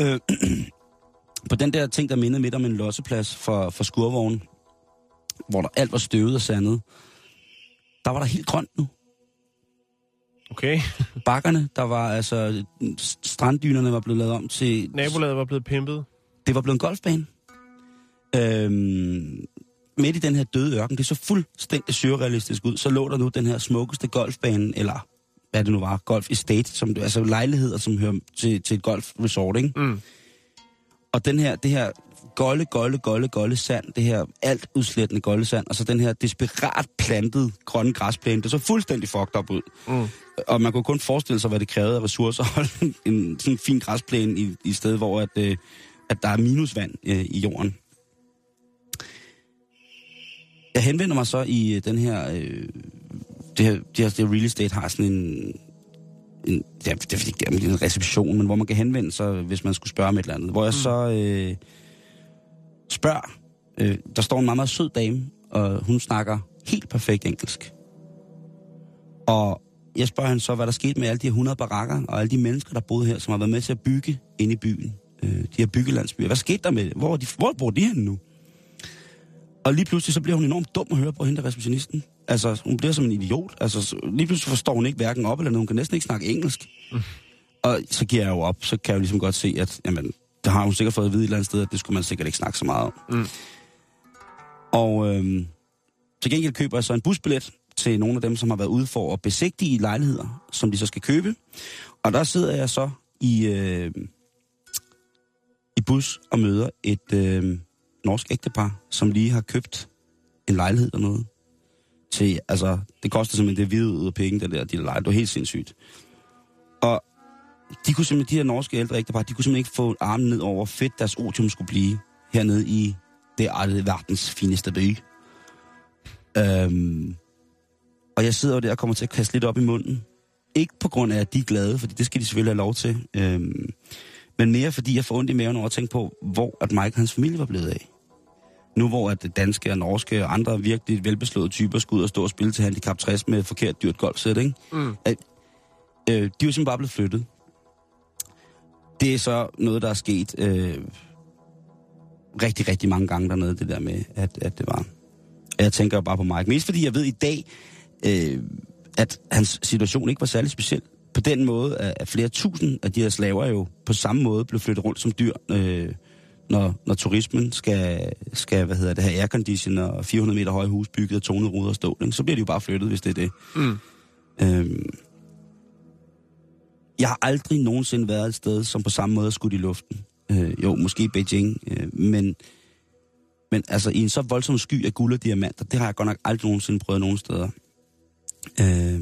Øh, på den der ting, der mindede midt om en losseplads for, for skurvognen, hvor der alt var støvet og sandet, der var der helt grønt nu. Okay. Bakkerne, der var altså, stranddynerne var blevet lavet om til... Nabolaget var blevet pimpet. Det var blevet en golfbane. Øhm, midt i den her døde ørken, det så fuldstændig surrealistisk ud, så lå der nu den her smukkeste golfbane, eller hvad det nu var, golf estate, som, altså lejligheder, som hører til, til et golfresort, ikke? Mm. Og den her, det her golde, golde, golde, golde sand, det her alt udslættende golde sand, og så den her desperat plantet grønne græsplæne, det så fuldstændig fucked up ud. Mm. Og man kunne kun forestille sig, hvad det krævede af ressourcer at holde en, en sådan fin græsplæne i, i sted, hvor at, øh, at der er minusvand øh, i jorden. Jeg henvender mig så i øh, den her, øh, det her, det her, det her real estate har sådan en, en er, det, er, det er en reception, men hvor man kan henvende sig, hvis man skulle spørge om et eller andet. Hvor jeg så øh, spørger, øh, der står en meget, meget sød dame, og hun snakker helt perfekt engelsk. Og jeg spørger hende så, hvad der skete med alle de her 100 barakker, og alle de mennesker, der boede her, som har været med til at bygge inde i byen. Øh, de her byggelandsbyer. Hvad skete der med det? Hvor, de, hvor bor de henne nu? Og lige pludselig så bliver hun enormt dum at høre på hende, der receptionisten. Altså, hun bliver som en idiot. Altså, så, lige pludselig forstår hun ikke hverken op eller noget. Hun kan næsten ikke snakke engelsk. Mm. Og så giver jeg jo op. Så kan jeg jo ligesom godt se, at jamen, det har hun sikkert fået at vide et eller andet sted, at det skulle man sikkert ikke snakke så meget om. Mm. Og øhm, til gengæld køber jeg så en busbillet til nogle af dem, som har været ude for at besigtige lejligheder, som de så skal købe. Og der sidder jeg så i, øh, i bus og møder et øh, norsk ægtepar, som lige har købt en lejlighed eller noget. Til, altså, det koster simpelthen det hvide ud af penge, det der, de der lejlighed. Det var helt sindssygt. Og de kunne simpelthen, de her norske ældre ægtepar, de kunne simpelthen ikke få armen ned over, hvor fedt deres otium skulle blive hernede i det er verdens fineste by. Øhm, og jeg sidder jo der og kommer til at kaste lidt op i munden. Ikke på grund af, at de er glade, for det skal de selvfølgelig have lov til. Øhm, men mere fordi jeg får ondt i maven over at tænke på, hvor at Mike og hans familie var blevet af. Nu hvor at danske og norske og andre virkelig velbeslåede typer skulle ud og stå og spille til handicap 60 med et forkert dyrt golfsæt, ikke? Mm. At, øh, de er jo simpelthen bare blevet flyttet. Det er så noget, der er sket øh, rigtig, rigtig mange gange dernede, det der med, at, at det var. Jeg tænker bare på Mike. Mest fordi jeg ved i dag, øh, at hans situation ikke var særlig speciel. På den måde, at flere tusind af de her slaver jo på samme måde blev flyttet rundt som dyr, øh, når, når turismen skal, skal hvad hedder det, have aircondition og 400 meter høje hus bygget af tonet ruder og stål, så bliver de jo bare flyttet, hvis det er det. Mm. Øhm, jeg har aldrig nogensinde været et sted, som på samme måde er skudt i luften. Øh, jo, måske i Beijing, øh, men, men altså i en så voldsom sky af guld og diamanter, det har jeg godt nok aldrig nogensinde prøvet nogen steder. Øh,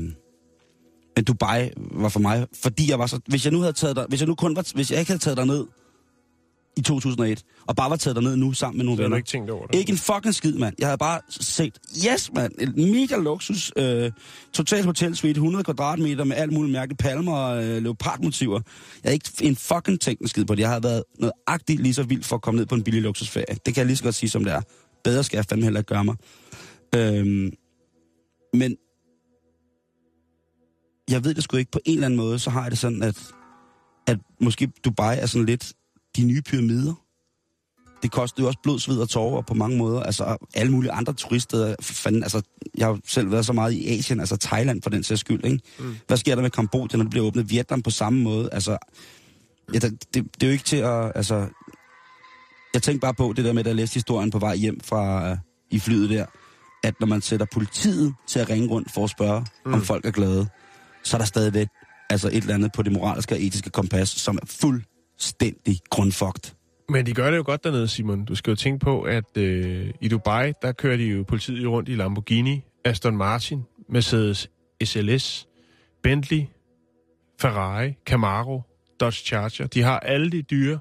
men Dubai var for mig, fordi jeg var så... Hvis jeg nu havde taget der, hvis jeg nu kun var, hvis jeg ikke havde taget der ned i 2001, og bare var taget der ned nu sammen med nogle venner. ikke tænkt over det? Ikke en fucking skid, mand. Jeg havde bare set, yes, mand, en mega luksus, øh, total hotel suite, 100 kvadratmeter med alt muligt mærke, palmer og øh, leopardmotiver. Jeg havde ikke en fucking tænkt en skid på det. Jeg havde været noget agtigt lige så vildt for at komme ned på en billig luksusferie. Det kan jeg lige så godt sige, som det er. Bedre skal jeg fandme heller ikke gøre mig. Øhm, men jeg ved det sgu ikke. På en eller anden måde, så har jeg det sådan, at, at måske Dubai er sådan lidt de nye pyramider det koster jo også blod, sved og tårer på mange måder. Altså alle mulige andre turiststeder. Fanden, altså, jeg har selv været så meget i Asien, altså Thailand for den sags skyld. Ikke? Mm. Hvad sker der med Kambodja, når det bliver åbnet? Vietnam på samme måde. Altså, ja, det, det, det, er jo ikke til at... Altså, jeg tænkte bare på det der med, at jeg læste historien på vej hjem fra uh, i flyet der, at når man sætter politiet til at ringe rundt for at spørge, mm. om folk er glade, så er der stadigvæk altså et eller andet på det moralske og etiske kompas, som er fuldstændig grundfugt. Men de gør det jo godt dernede, Simon. Du skal jo tænke på, at øh, i Dubai, der kører de jo politiet jo rundt i Lamborghini, Aston Martin, Mercedes SLS, Bentley, Ferrari, Camaro, Dodge Charger. De har alle de dyre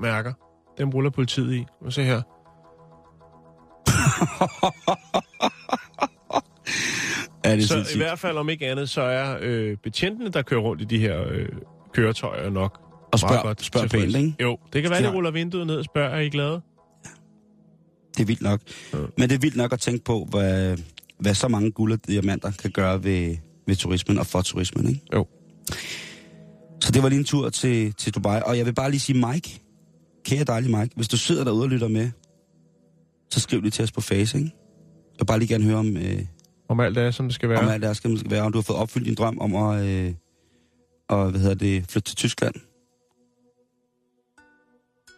mærker. Dem ruller politiet i. Nu se her. Ja, det Så sindssygt. i hvert fald om ikke andet, så er øh, betjentene, der kører rundt i de her øh, køretøjer nok Og spørg, godt spørg pænt, ikke? Jo, det kan være, De de har- ruller vinduet ned og spørger, er I glade? Det er vildt nok. Ja. Men det er vildt nok at tænke på, hvad, hvad så mange guld og diamanter kan gøre ved, ved turismen og for turismen, ikke? Jo. Så det var lige en tur til, til Dubai. Og jeg vil bare lige sige, Mike, kære dejlige Mike, hvis du sidder derude og lytter med, så skriv lige til os på Face, ikke? Jeg vil bare lige gerne høre om, øh, Om alt er, som det skal være. om alt det her skal skal være, om du har fået opfyldt din drøm om at, øh, og, hvad hedder det, flytte til Tyskland.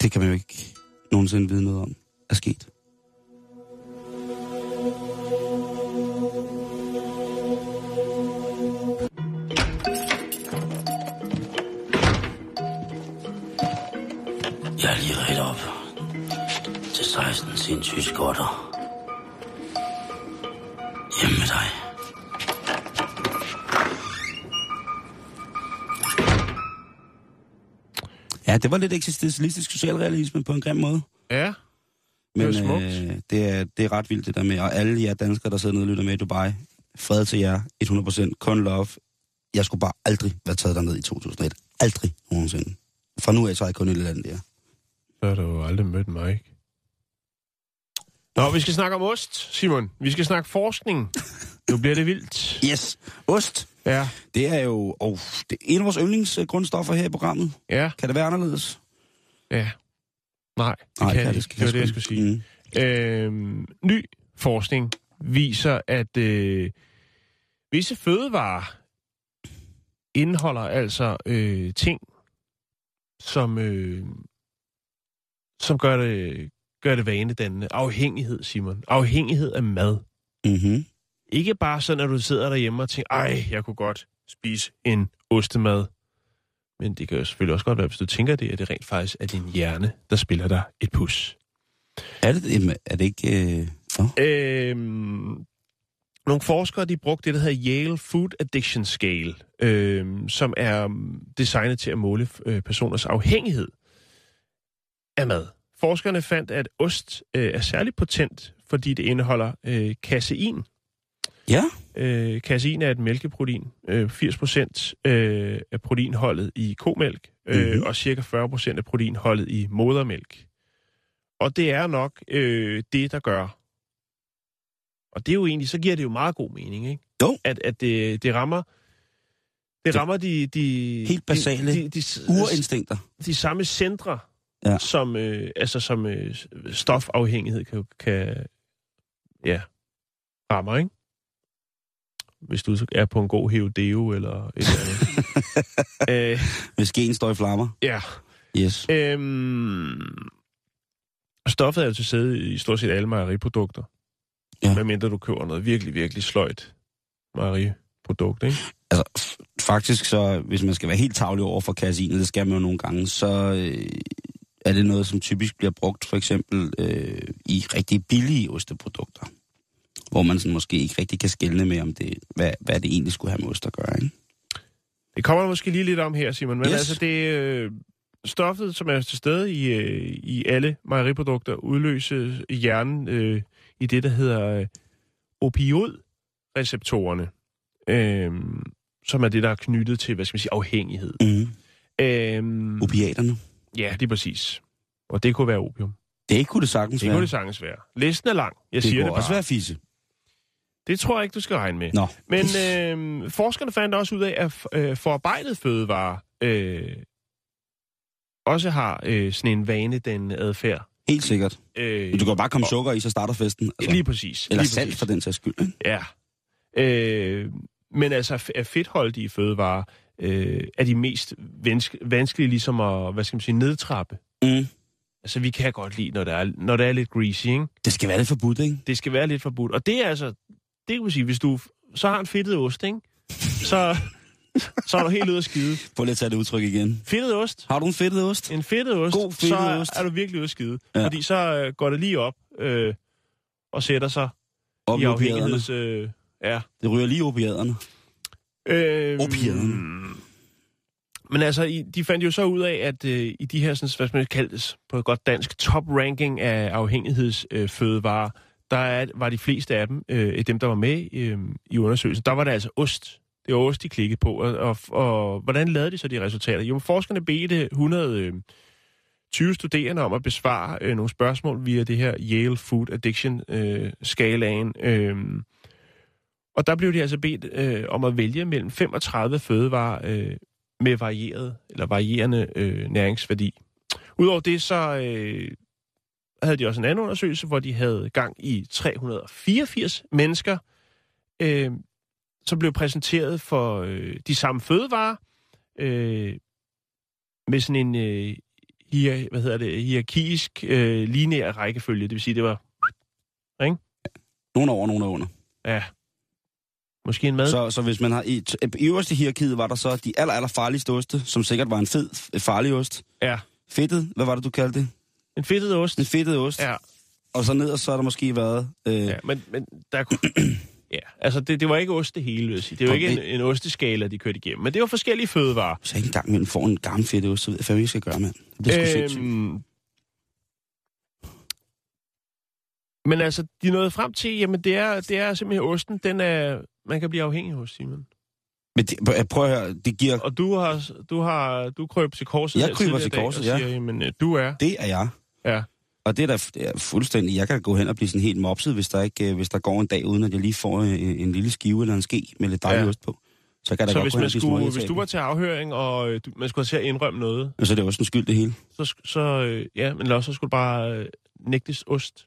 Det kan man jo ikke nogensinde vide noget om er sket. Jeg er lige ret op til 16 sindssyge skotter. Det var lidt eksistentialistisk socialrealisme på en grim måde. Ja, Men Det er smukt. øh, det, er, det er ret vildt det der med, og alle jer danskere, der sidder nede og lytter med i Dubai, fred til jer, 100%, kun love. Jeg skulle bare aldrig være taget derned i 2001. Aldrig nogensinde. Fra nu af, så har jeg kun et land der. så har du jo aldrig mødt mig, ikke? Nå, vi skal snakke om ost, Simon. Vi skal snakke forskning. Nu bliver det vildt. Yes, ost. Ja, Det er jo oh, det er en af vores yndlingsgrundstoffer her i programmet. ja, Kan det være anderledes? ja. Nej, det Nej, kan det ikke. Det var det, jeg skulle sige. Mm. Øhm, ny forskning viser, at øh, visse fødevarer indeholder altså øh, ting, som, øh, som gør det, gør det vanedannende. Afhængighed, Simon. Afhængighed af mad. Mm-hmm. Ikke bare sådan, at du sidder derhjemme og tænker, ej, jeg kunne godt spise en ostemad. Men det kan jo selvfølgelig også godt være, hvis du tænker det, at det rent faktisk er din hjerne, der spiller dig et pus. Er det, er det ikke... Øh... Oh. Øhm, nogle forskere de brugte det, der hedder Yale Food Addiction Scale, øhm, som er designet til at måle øh, personers afhængighed af mad. Forskerne fandt, at ost øh, er særligt potent, fordi det indeholder øh, casein. Ja, Øh, casein er et mælkeprotein. Øh, 80% øh, af proteinholdet i komælk, øh, Mhm. og cirka 40% af proteinholdet i modermælk. Og det er nok øh, det, der gør. Og det er jo egentlig, så giver det jo meget god mening, ikke? Jo. At, at det, det rammer... Det Det- rammer de, de, Helt basale de, de, de, urinstinkter. de samme centre Ja. som, øh, altså, som øh, stofafhængighed kan, kan ja, rammer, ikke? Hvis du er på en god heodeo eller et eller andet. øh, Hvis skeen står i flammer. ja. Yes. Øhm, stoffet er jo til sæde i stort set alle mejeriprodukter. Ja. Ja. Medmindre du køber noget virkelig, virkelig sløjt mejeriprodukt, ikke? Altså, faktisk så, hvis man skal være helt tavlig over for kassiner, det skal man jo nogle gange, så øh, er det noget, som typisk bliver brugt for eksempel øh, i rigtig billige osteprodukter. Hvor man sådan måske ikke rigtig kan skelne med, om det, hvad, hvad det egentlig skulle have med ost at gøre. Ikke? Det kommer måske lige lidt om her, Simon. Men Yes. altså, det øh, stoffet, som er til stede i, øh, i alle mejeriprodukter, udløses i hjernen øh, i det, der hedder øh, opioidreceptorerne. Øh, som er det, der er knyttet til, hvad skal man sige, afhængighed. Mm. Øh, Opiaterne. ja, det er præcis. Og det kunne være opium. Det kunne det sagtens Det være. kunne det sagtens være. Listen er lang. Jeg det siger det bare. også være fisse. Det tror jeg ikke, du skal regne med. Nå. Men øh, forskerne fandt også ud af, at øh, forarbejdet fødevare øh, også har øh, sådan en vane, den adfærd. Helt sikkert. Øh, du kan bare komme sukker i, så starter festen. Altså, Lige præcis. eller lige salt præcis. for den sags skyld. Ikke? Ja. Øh, men altså, er fedtholdige fødevarer øh, er de mest vanske, vanskelige ligesom at, hvad skal man sige, nedtrappe. Mm. Altså, vi kan godt lide, når der er, når der er lidt greasy, ikke? Det skal være lidt forbudt, ikke? Det skal være lidt forbudt. Og det er altså, det kan man sige, hvis du så har en fedtet ost, ikke? Så, så er du helt ude at skide. Prøv lige at tage det udtryk igen. Fedtet ost, Har du en fedtet ost? en fedtet ost, God fedtet så er, ost. er du virkelig ude at skide. Ja. Fordi så øh, går det lige op øh, og sætter sig Op i opiaderne. afhængigheds... Øh, ja. Det ryger lige i opiaderne. Øh, Opiaden. Men altså, i- de fandt jo så ud af, at øh, i de her, sådan, hvad man kaldes på et godt dansk, top-ranking af afhængighedsfødevarer, øh, der er, var de fleste af dem, øh, dem der var med øh, i undersøgelsen, der var det altså ost. Det var ost, de klikkede på. Og, og, og hvordan lavede de så de resultater? Jo, forskerne bedte 120 øh, studerende om at besvare øh, nogle spørgsmål via det her Yale Food Addiction-skalaen. Øh, øh, og der blev de altså bedt øh, om at vælge mellem 35 fødevarer øh, med varieret eller varierende øh, næringsværdi. Udover det, så øh, havde de også en anden undersøgelse, hvor de havde gang i 384 mennesker, øh, som blev præsenteret for øh, de samme fødevarer, øh, med sådan en øh, hier, hvad hedder det, hierarkisk øh, lineær rækkefølge. Det vil sige, det var Nogle over, nogle under. ja, måske en mad. Så, så hvis man har... I, i øverste hierarkiet var der så de aller, aller farligste oste, som sikkert var en fed, farlig ost. Ja, Fedtet, hvad var det, du kaldte det? En fedtet ost. En fedtet ost. Ja, Og så ned, og så har der måske været... Øh, Ja, men, men der kunne... Ja, altså det, det var ikke ost det hele, vil jeg sige. Det var Okay. ikke en, en osteskala, de kørte igennem. Men det var forskellige fødevarer. Så ikke engang mellem får en gammel fedtet ost, så ved jeg, hvad vi skal gøre, mand. Det er sgu. Øhm, men altså, de nåede frem til, jamen det er, det er simpelthen osten, den er, man kan blive afhængig hos, Simon. Men det, prøv- prøv at høre, det giver... Og du har, du har, du kryber til korset Jeg kryber til korset, ja. siger, jamen øh, du er, Det er jeg. Ja. Og det er da er fuldstændig... Jeg kan gå hen og blive sådan helt mopset, hvis der, ikke, øh, hvis der går en dag, uden at jeg lige får en, en lille skive eller en ske med lidt dejlig Ja. ost på. Så kan der Så godt hvis, man skulle, hvis du var til afhøring, og øh, man skulle have til at indrømme noget, Og så er det også en skyld, det hele. så, så øh, ja, men også så skulle du bare øh, nægtes ost.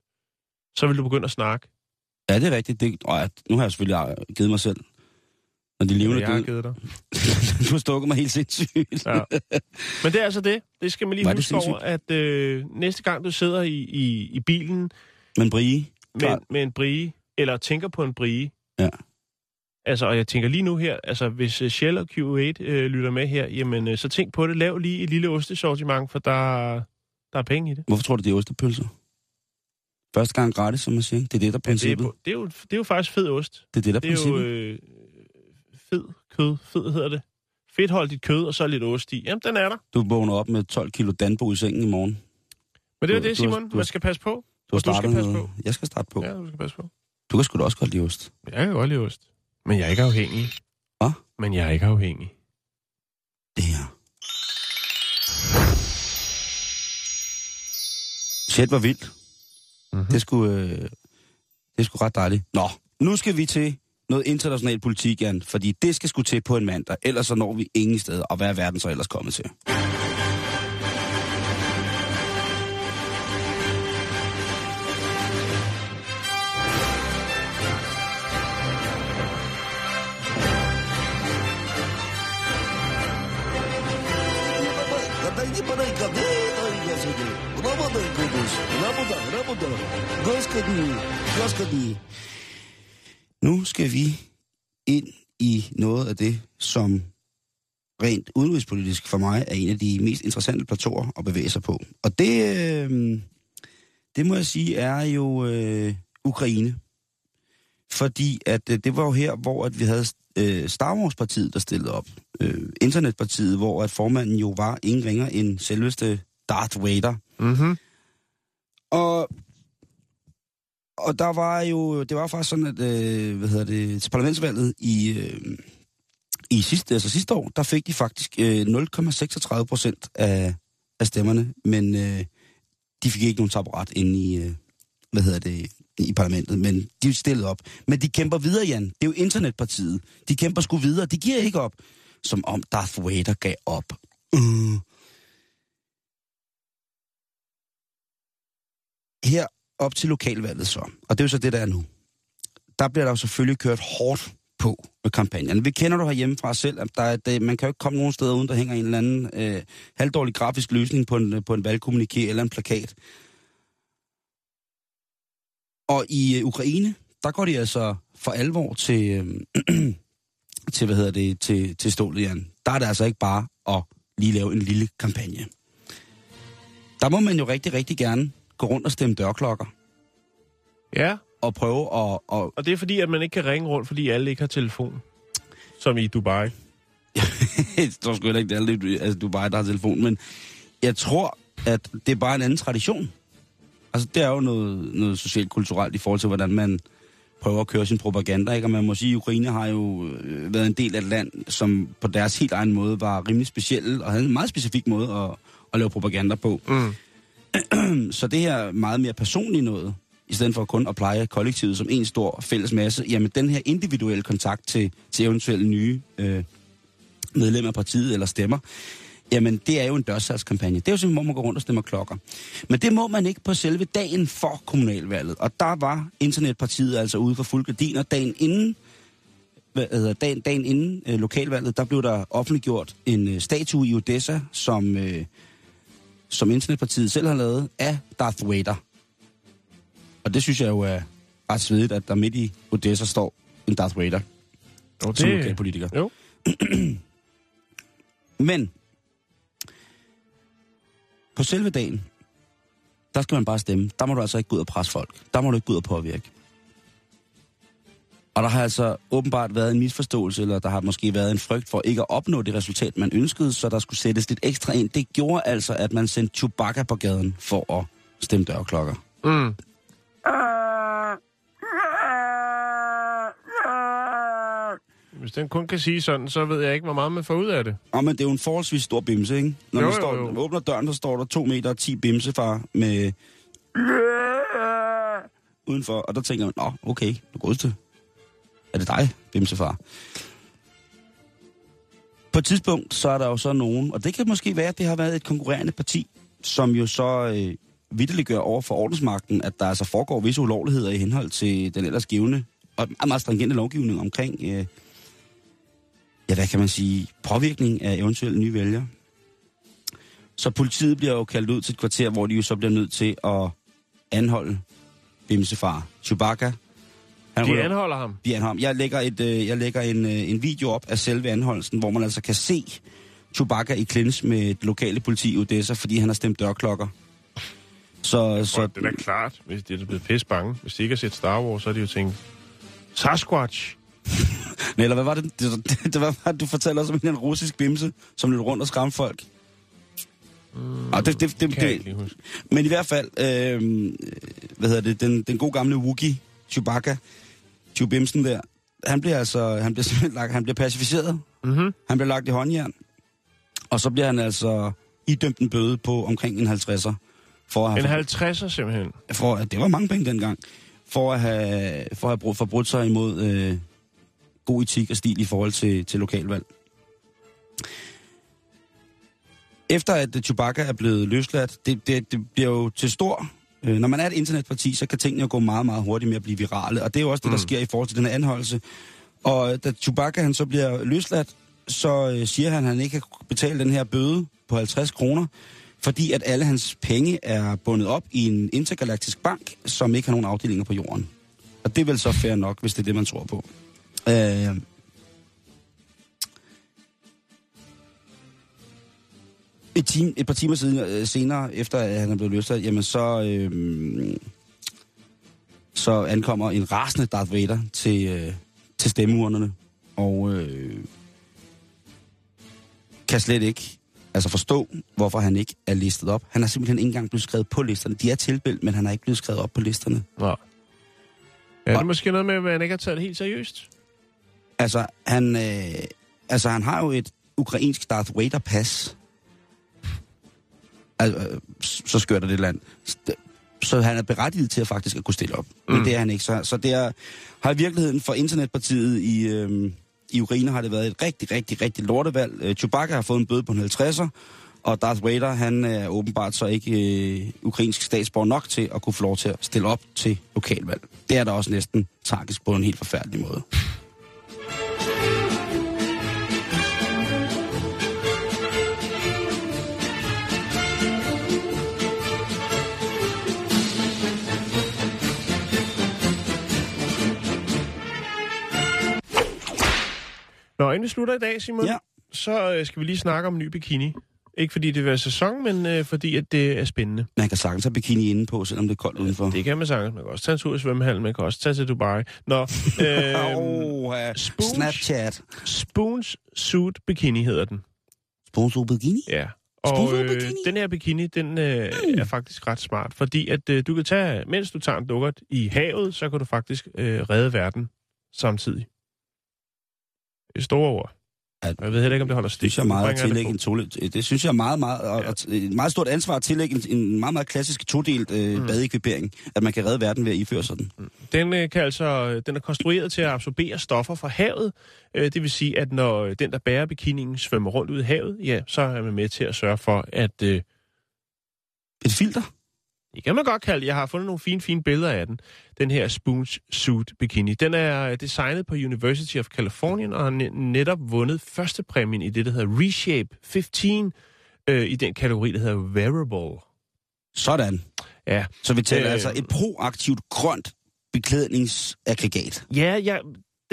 Så vil du begynde at snakke. Ja, det er rigtigt. Det, og ja, nu har jeg selvfølgelig øh, givet mig selv. Når de levende jeg har givet dig. du har stukket mig helt sindssygt. Ja. Men det er altså det. Det skal man lige Var huske over, at øh, næste gang du sidder i, i, i bilen Men Brie, med, med en brie, eller tænker på en brie, Ja. Altså, og jeg tænker lige nu her, altså hvis uh, Shell og Q8 øh, lytter med her, jamen øh, så tænk på det, lav lige et lille ostesortiment, for der, der er penge i det. hvorfor tror du, det er ostepølser? Første gang gratis, som man siger. Det er det, der er det, er, princippet. det, er jo, det er jo faktisk fed ost. Det er det, der er Det er jo princippet. øh, fed kød, fed hedder det. Fedtholdigt kød, og så lidt ost i. Jamen, den er der. Du vågner op med 12 kilo Danbo i sengen i morgen. Men det er Du- det, du Simon, du har- man skal passe på. Du du skal passe noget. Jeg skal starte på. Ja, du skal passe på. Du kan sgu da også godt lide ost. Jeg kan godt lide ost. Men jeg er ikke afhængig. Hvad? Men jeg er ikke afhængig. Det her. Shit var vildt. Mm-hmm. Det skulle, øh, det sgu ret dejligt. Nå, nu skal vi til noget international politik, Jan, fordi det skal skulle til på en mandag, ellers så når vi ingen steder, og hvad er verden så ellers kommet til? Господи, Господи, nu skal vi ind i noget af det, som rent udenrigspolitisk for mig er en af de mest interessante plateauer at bevæge sig på. Og det, øh, det må jeg sige, er jo øh, Ukraine. Fordi at øh, det var jo her, hvor at vi havde øh, Star Wars-partiet, der stillede op. Øh, Internetpartiet, hvor at formanden jo var ingen ringer end selveste Darth Vader. Mm-hmm. Og, og der var jo, det var faktisk sådan, at, øh, hvad hedder det, til parlamentsvalget i, øh, i sidste, altså sidste år, der fik de faktisk øh, 0,36 procent af, af stemmerne, men øh, de fik ikke nogen taburet inde i, øh, hvad hedder det, i parlamentet, men de er stillet op. Men de kæmper videre, Jan. Det er jo internetpartiet. De kæmper sgu videre. De giver ikke op. Som om Darth Vader gav op. Uh. Her op til lokalvalget så, og det er jo så det, der er nu. Der bliver der jo selvfølgelig kørt hårdt på med kampagnen. Vi kender du herhjemme fra os selv, at der er, det, man kan jo ikke komme nogen steder uden, der hænger en eller anden øh, halvdårlig grafisk løsning på en, øh, på en valgkommuniké eller en plakat. Og i øh, Ukraine, der går de altså for alvor til, øh, til hvad hedder det, til, til stålet, Jan. Der er det altså ikke bare at lige lave en lille kampagne. Der må man jo rigtig, rigtig gerne gå rundt og stemme dørklokker. Ja, Og prøve at... at og det er fordi, at man ikke kan ringe rundt, fordi alle ikke har telefon. Som i Dubai. jeg tror sgu heller ikke, det er alle, altså, du bare der har telefon, men jeg tror, at det er bare en anden tradition. Altså, det er jo noget, noget socialt kulturelt i forhold til, hvordan man prøver at køre sin propaganda, ikke? Og man må sige, at Ukraine har jo øh, været en del af et land, som på deres helt egen måde var rimelig speciel, og havde en meget specifik måde at, at lave propaganda på. Mm. Så det her meget mere personlige noget, i stedet for kun at pleje kollektivet som en stor fælles masse, jamen den her individuelle kontakt til, til eventuelle nye øh, medlemmer af partiet eller stemmer, jamen det er jo en dørsalgskampagne. Det er jo simpelthen, hvor man går rundt og stemmer klokker. Men det må man ikke på selve dagen for kommunalvalget. Og der var Internetpartiet altså ude for fuld gardiner dagen inden, hvad hedder, dagen, dagen inden øh, lokalvalget, der blev der offentliggjort en øh, statue i Odessa, som, øh, som Internetpartiet selv har lavet, af Darth Vader. Og det synes jeg jo er ret svedigt, at der midt i Odessa står en Darth Vader Og som lokalpolitiker. Jo. Men på selve dagen, der skal man bare stemme. Der må du altså ikke gå ud og presse folk. Der må du ikke gå ud og påvirke. Og der har altså åbenbart været en misforståelse, eller der har måske været en frygt for ikke at opnå det resultat, man ønskede, så der skulle sættes lidt ekstra ind. Det gjorde altså, at man sendte Chewbacca på gaden for at stemme dørklokker. Mm. Hvis den kun kan sige sådan, så ved jeg ikke, hvor meget man får ud af det. Og men det er jo en forholdsvis stor bimse, ikke? Når Jo, man jo, står, jo. åbner døren, så står der 2 meter og 10 bimsefar med... Udenfor, og der tænker man, nå, okay, du godeste. Er det dig, bimsefar? På et tidspunkt, så er der jo så nogen, og det kan måske være, at det har været et konkurrerende parti, som jo så øh, vidteligt gør over for ordensmagten, at der altså foregår visse ulovligheder i henhold til den ellers givende og meget, meget stringente lovgivning omkring, øh, ja, hvad kan man sige, påvirkning af eventuelle nye vælgere. Så politiet bliver jo kaldt ud til et kvarter, hvor de jo så bliver nødt til at anholde Bimsefar Chewbacca. Han De ryger- anholder ham. de anholder ham. Jeg lægger, et, øh, jeg lægger en, øh, en video op af selve anholdelsen, hvor man altså kan se Chewbacca i klins med det lokale politi i Odessa, fordi han har stemt dørklokker. Så, Så det er da klart, hvis de er blevet pisse bange. Hvis de ikke har set Star Wars, så er de jo tænkt, Sasquatch. Nej, eller hvad var det, det, det, det var, at du fortæller os om en russisk bimse, som løb rundt og skræmte folk? Mm, og det, det, det, Kan jeg ikke det, huske. men i hvert fald, øh, hvad hedder det, den, den gode gamle Wookie, Chewbacca, Chewbimsen der, han bliver altså, han bliver simpelthen lagt, han bliver pacificeret. Mm-hmm. Han bliver lagt i håndjern. Og så bliver han altså idømt en bøde på omkring en 50'er. For at En have, 50'er simpelthen. for, at det var mange penge dengang. For at have, for at have brudt, forbrudt sig imod øh, god etik og stil i forhold til, til lokalvalg. Efter at Chewbacca er blevet løsladt, det, det, det bliver jo til stor... Øh, når man er et internetparti, så kan tingene jo gå meget, meget hurtigt med at blive virale. Og det er jo også det, der Mm. sker i forhold til den her anholdelse. Og da Chewbacca han så bliver løsladt, så øh, siger han, at han ikke kan betale den her bøde på 50 kroner, fordi at alle hans penge er bundet op i en intergalaktisk bank, som ikke har nogen afdelinger på jorden. Og det er vel så fair nok, hvis det er det, man tror på. Øh, et, time, et par timer siden, øh, senere, efter at han er blevet løsladt, jamen så, øh, så ankommer en rasende Darth Vader til, øh, til stemmeurnerne, og øh, kan slet ikke altså forstå, hvorfor han ikke er listet op. Han er simpelthen ikke engang blevet skrevet på listerne. De er tilbildt, men han er ikke blevet skrevet op på listerne. Nå. Ja, det er måske noget med, at han ikke har taget det helt seriøst. Altså, han, øh, altså, han har jo et ukrainsk Darth Vader-pas. Altså, øh, så skørt er det land. Så han er berettiget til at faktisk at kunne stille op. Mm. Men det er han ikke. Så, så det er, har i virkeligheden for internetpartiet i, øh, i Ukraine har det været et rigtig, rigtig, rigtig lortevalg. Øh, Chewbacca har fået en bøde på en 50'er, og Darth Vader, han er åbenbart så ikke øh, ukrainsk statsborger nok til at kunne få lov til at stille op til lokalvalg. Det er da også næsten tragisk på en helt forfærdelig måde. Nå, inden vi slutter i dag, Simon, Ja. så øh, skal vi lige snakke om en ny bikini. Ikke fordi det er sæson, men øh, fordi at det er spændende. Man kan sagtens have bikini inde på, selvom det er koldt udenfor. Det kan man sagtens. Man kan også tage en tur i svømmehallen, man kan også tage til Dubai. Nå, øh, Oh, Spooge. Snapchat. Spoons Suit Bikini hedder den. Sponsor bikini? Ja. Og øh, den her bikini, den øh, er faktisk ret smart, fordi at øh, du kan tage, mens du tager en dukkert i havet, så kan du faktisk øh, redde verden samtidig. Store ord. Ja. Jeg ved heller ikke, om det holder Det stik. synes jeg meget at tillægge det en tole, Det synes jeg er meget, meget, og, og, et meget stort ansvar at tillægge en, en meget, meget klassisk todelt øh, Mm. At man kan redde verden ved at iføre sådan. på. Den, øh, kan altså, den er konstrueret til at absorbere stoffer fra havet. Øh, det vil sige, at når den, der bærer bikinien, svømmer rundt ud i havet, ja, så er man med til at sørge for, at øh, Et filter? Det kan man godt kalde. Jeg har fundet nogle fine, fine billeder af den. Den her Spoons Suit Bikini. Den er designet på University of California og har ne- netop vundet første præmien i det, der hedder Reshape 15, øh, i den kategori, der hedder Wearable. Sådan. Ja, Så vi taler Øh. øh, altså et proaktivt grønt beklædningsaggregat. ja, ja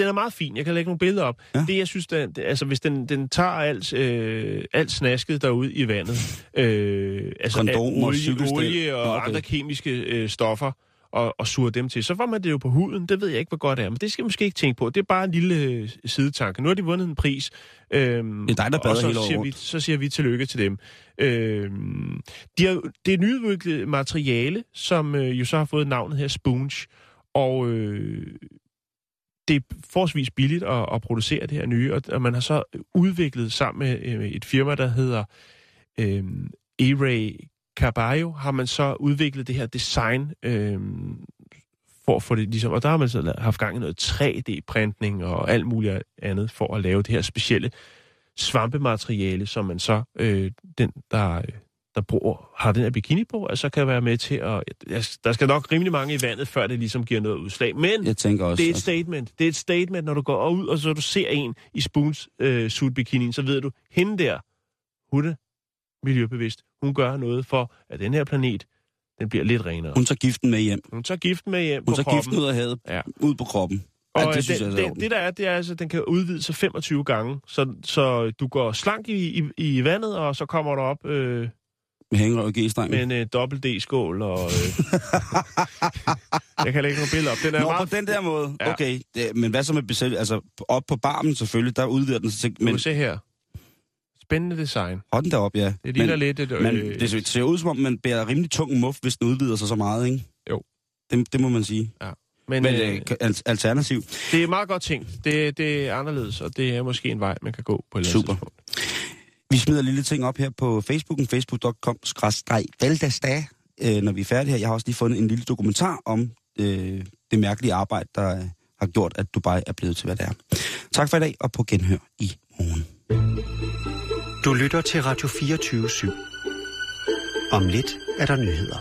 den er meget fin. Jeg kan lægge nogle billeder op. Ja. Det, jeg synes, det, altså, hvis den, den tager alt, øh, alt snasket derude i vandet, øh, altså Kondomer, olie, olie og okay. andre kemiske øh, stoffer, og, og suger dem til, så får man det jo på huden. Det ved jeg ikke, hvor godt det er, men det skal man måske ikke tænke på. Det er bare en lille øh, sidetanke. Nu har de vundet en pris. Øhm, Det er dig, der og bader så hele siger vi. Så siger vi tillykke til dem. Øhm, de har, det er nyudviklet materiale, som øh, jo så har fået navnet her Spoonge. Og øh, det er forholdsvis billigt at, at producere det her nye, og, og man har så udviklet sammen med øh, et firma, der hedder øh, E-Ray Carballo, har man så udviklet det her design øh, for at få det ligesom, og der har man så haft gang i noget 3D-printning og alt muligt andet for at lave det her specielle svampemateriale, som man så, øh, den der, øh, der bruger, har den her bikini på, altså kan være med til at, der skal nok rimelig mange i vandet, før det ligesom giver noget udslag, men Jeg tænker også... det er et at- statement. Det er et statement, når du går ud, og så du ser en i Spoons øh, suit bikini, så ved du, hende der, hun er miljøbevidst. Hun gør noget for, at den her planet, den bliver lidt renere. Hun tager giften med hjem. Hun tager giften med hjem Hun på tager kroppen. giften ud af havet, Ja. ud på kroppen. Og Ja, øh, det synes den, jeg det, det der er, det er altså, at den kan udvide sig 25 gange, så, så du går slank i, i, i vandet, og så kommer du op øh, Med hængerøv og g-strengen. med en øh, dobbelt D-skål, og øh, jeg kan lægge nogle billeder op. Den er Nå, meget på den der måde. Ja. Okay, det, men hvad så med besæt... Altså, op på barmen selvfølgelig, der udvider den sig. Men... Men se her. Spændende design. hold den derop, ja. Det ligner men, lidt et... men øh, det ser ud som om, man bærer rimelig tung muff, hvis den udvider sig så meget, ikke? Jo. Det, det må man sige. men, Men øh, øh, al- alternativ. Det er meget godt ting. Det, det er anderledes, og det er måske en vej, man kan gå på et Super. tidspunkt. Vi smider en lille ting op her på Facebooken, facebook.com valgdagsdag, øh, når vi er færdige her. Jeg har også lige fundet en lille dokumentar om øh, det mærkelige arbejde, der øh, har gjort, at Dubai er blevet til, hvad det er. Tak for i dag, og på genhør i morgen. Du lytter til Radio 24 /7. Om lidt er der nyheder.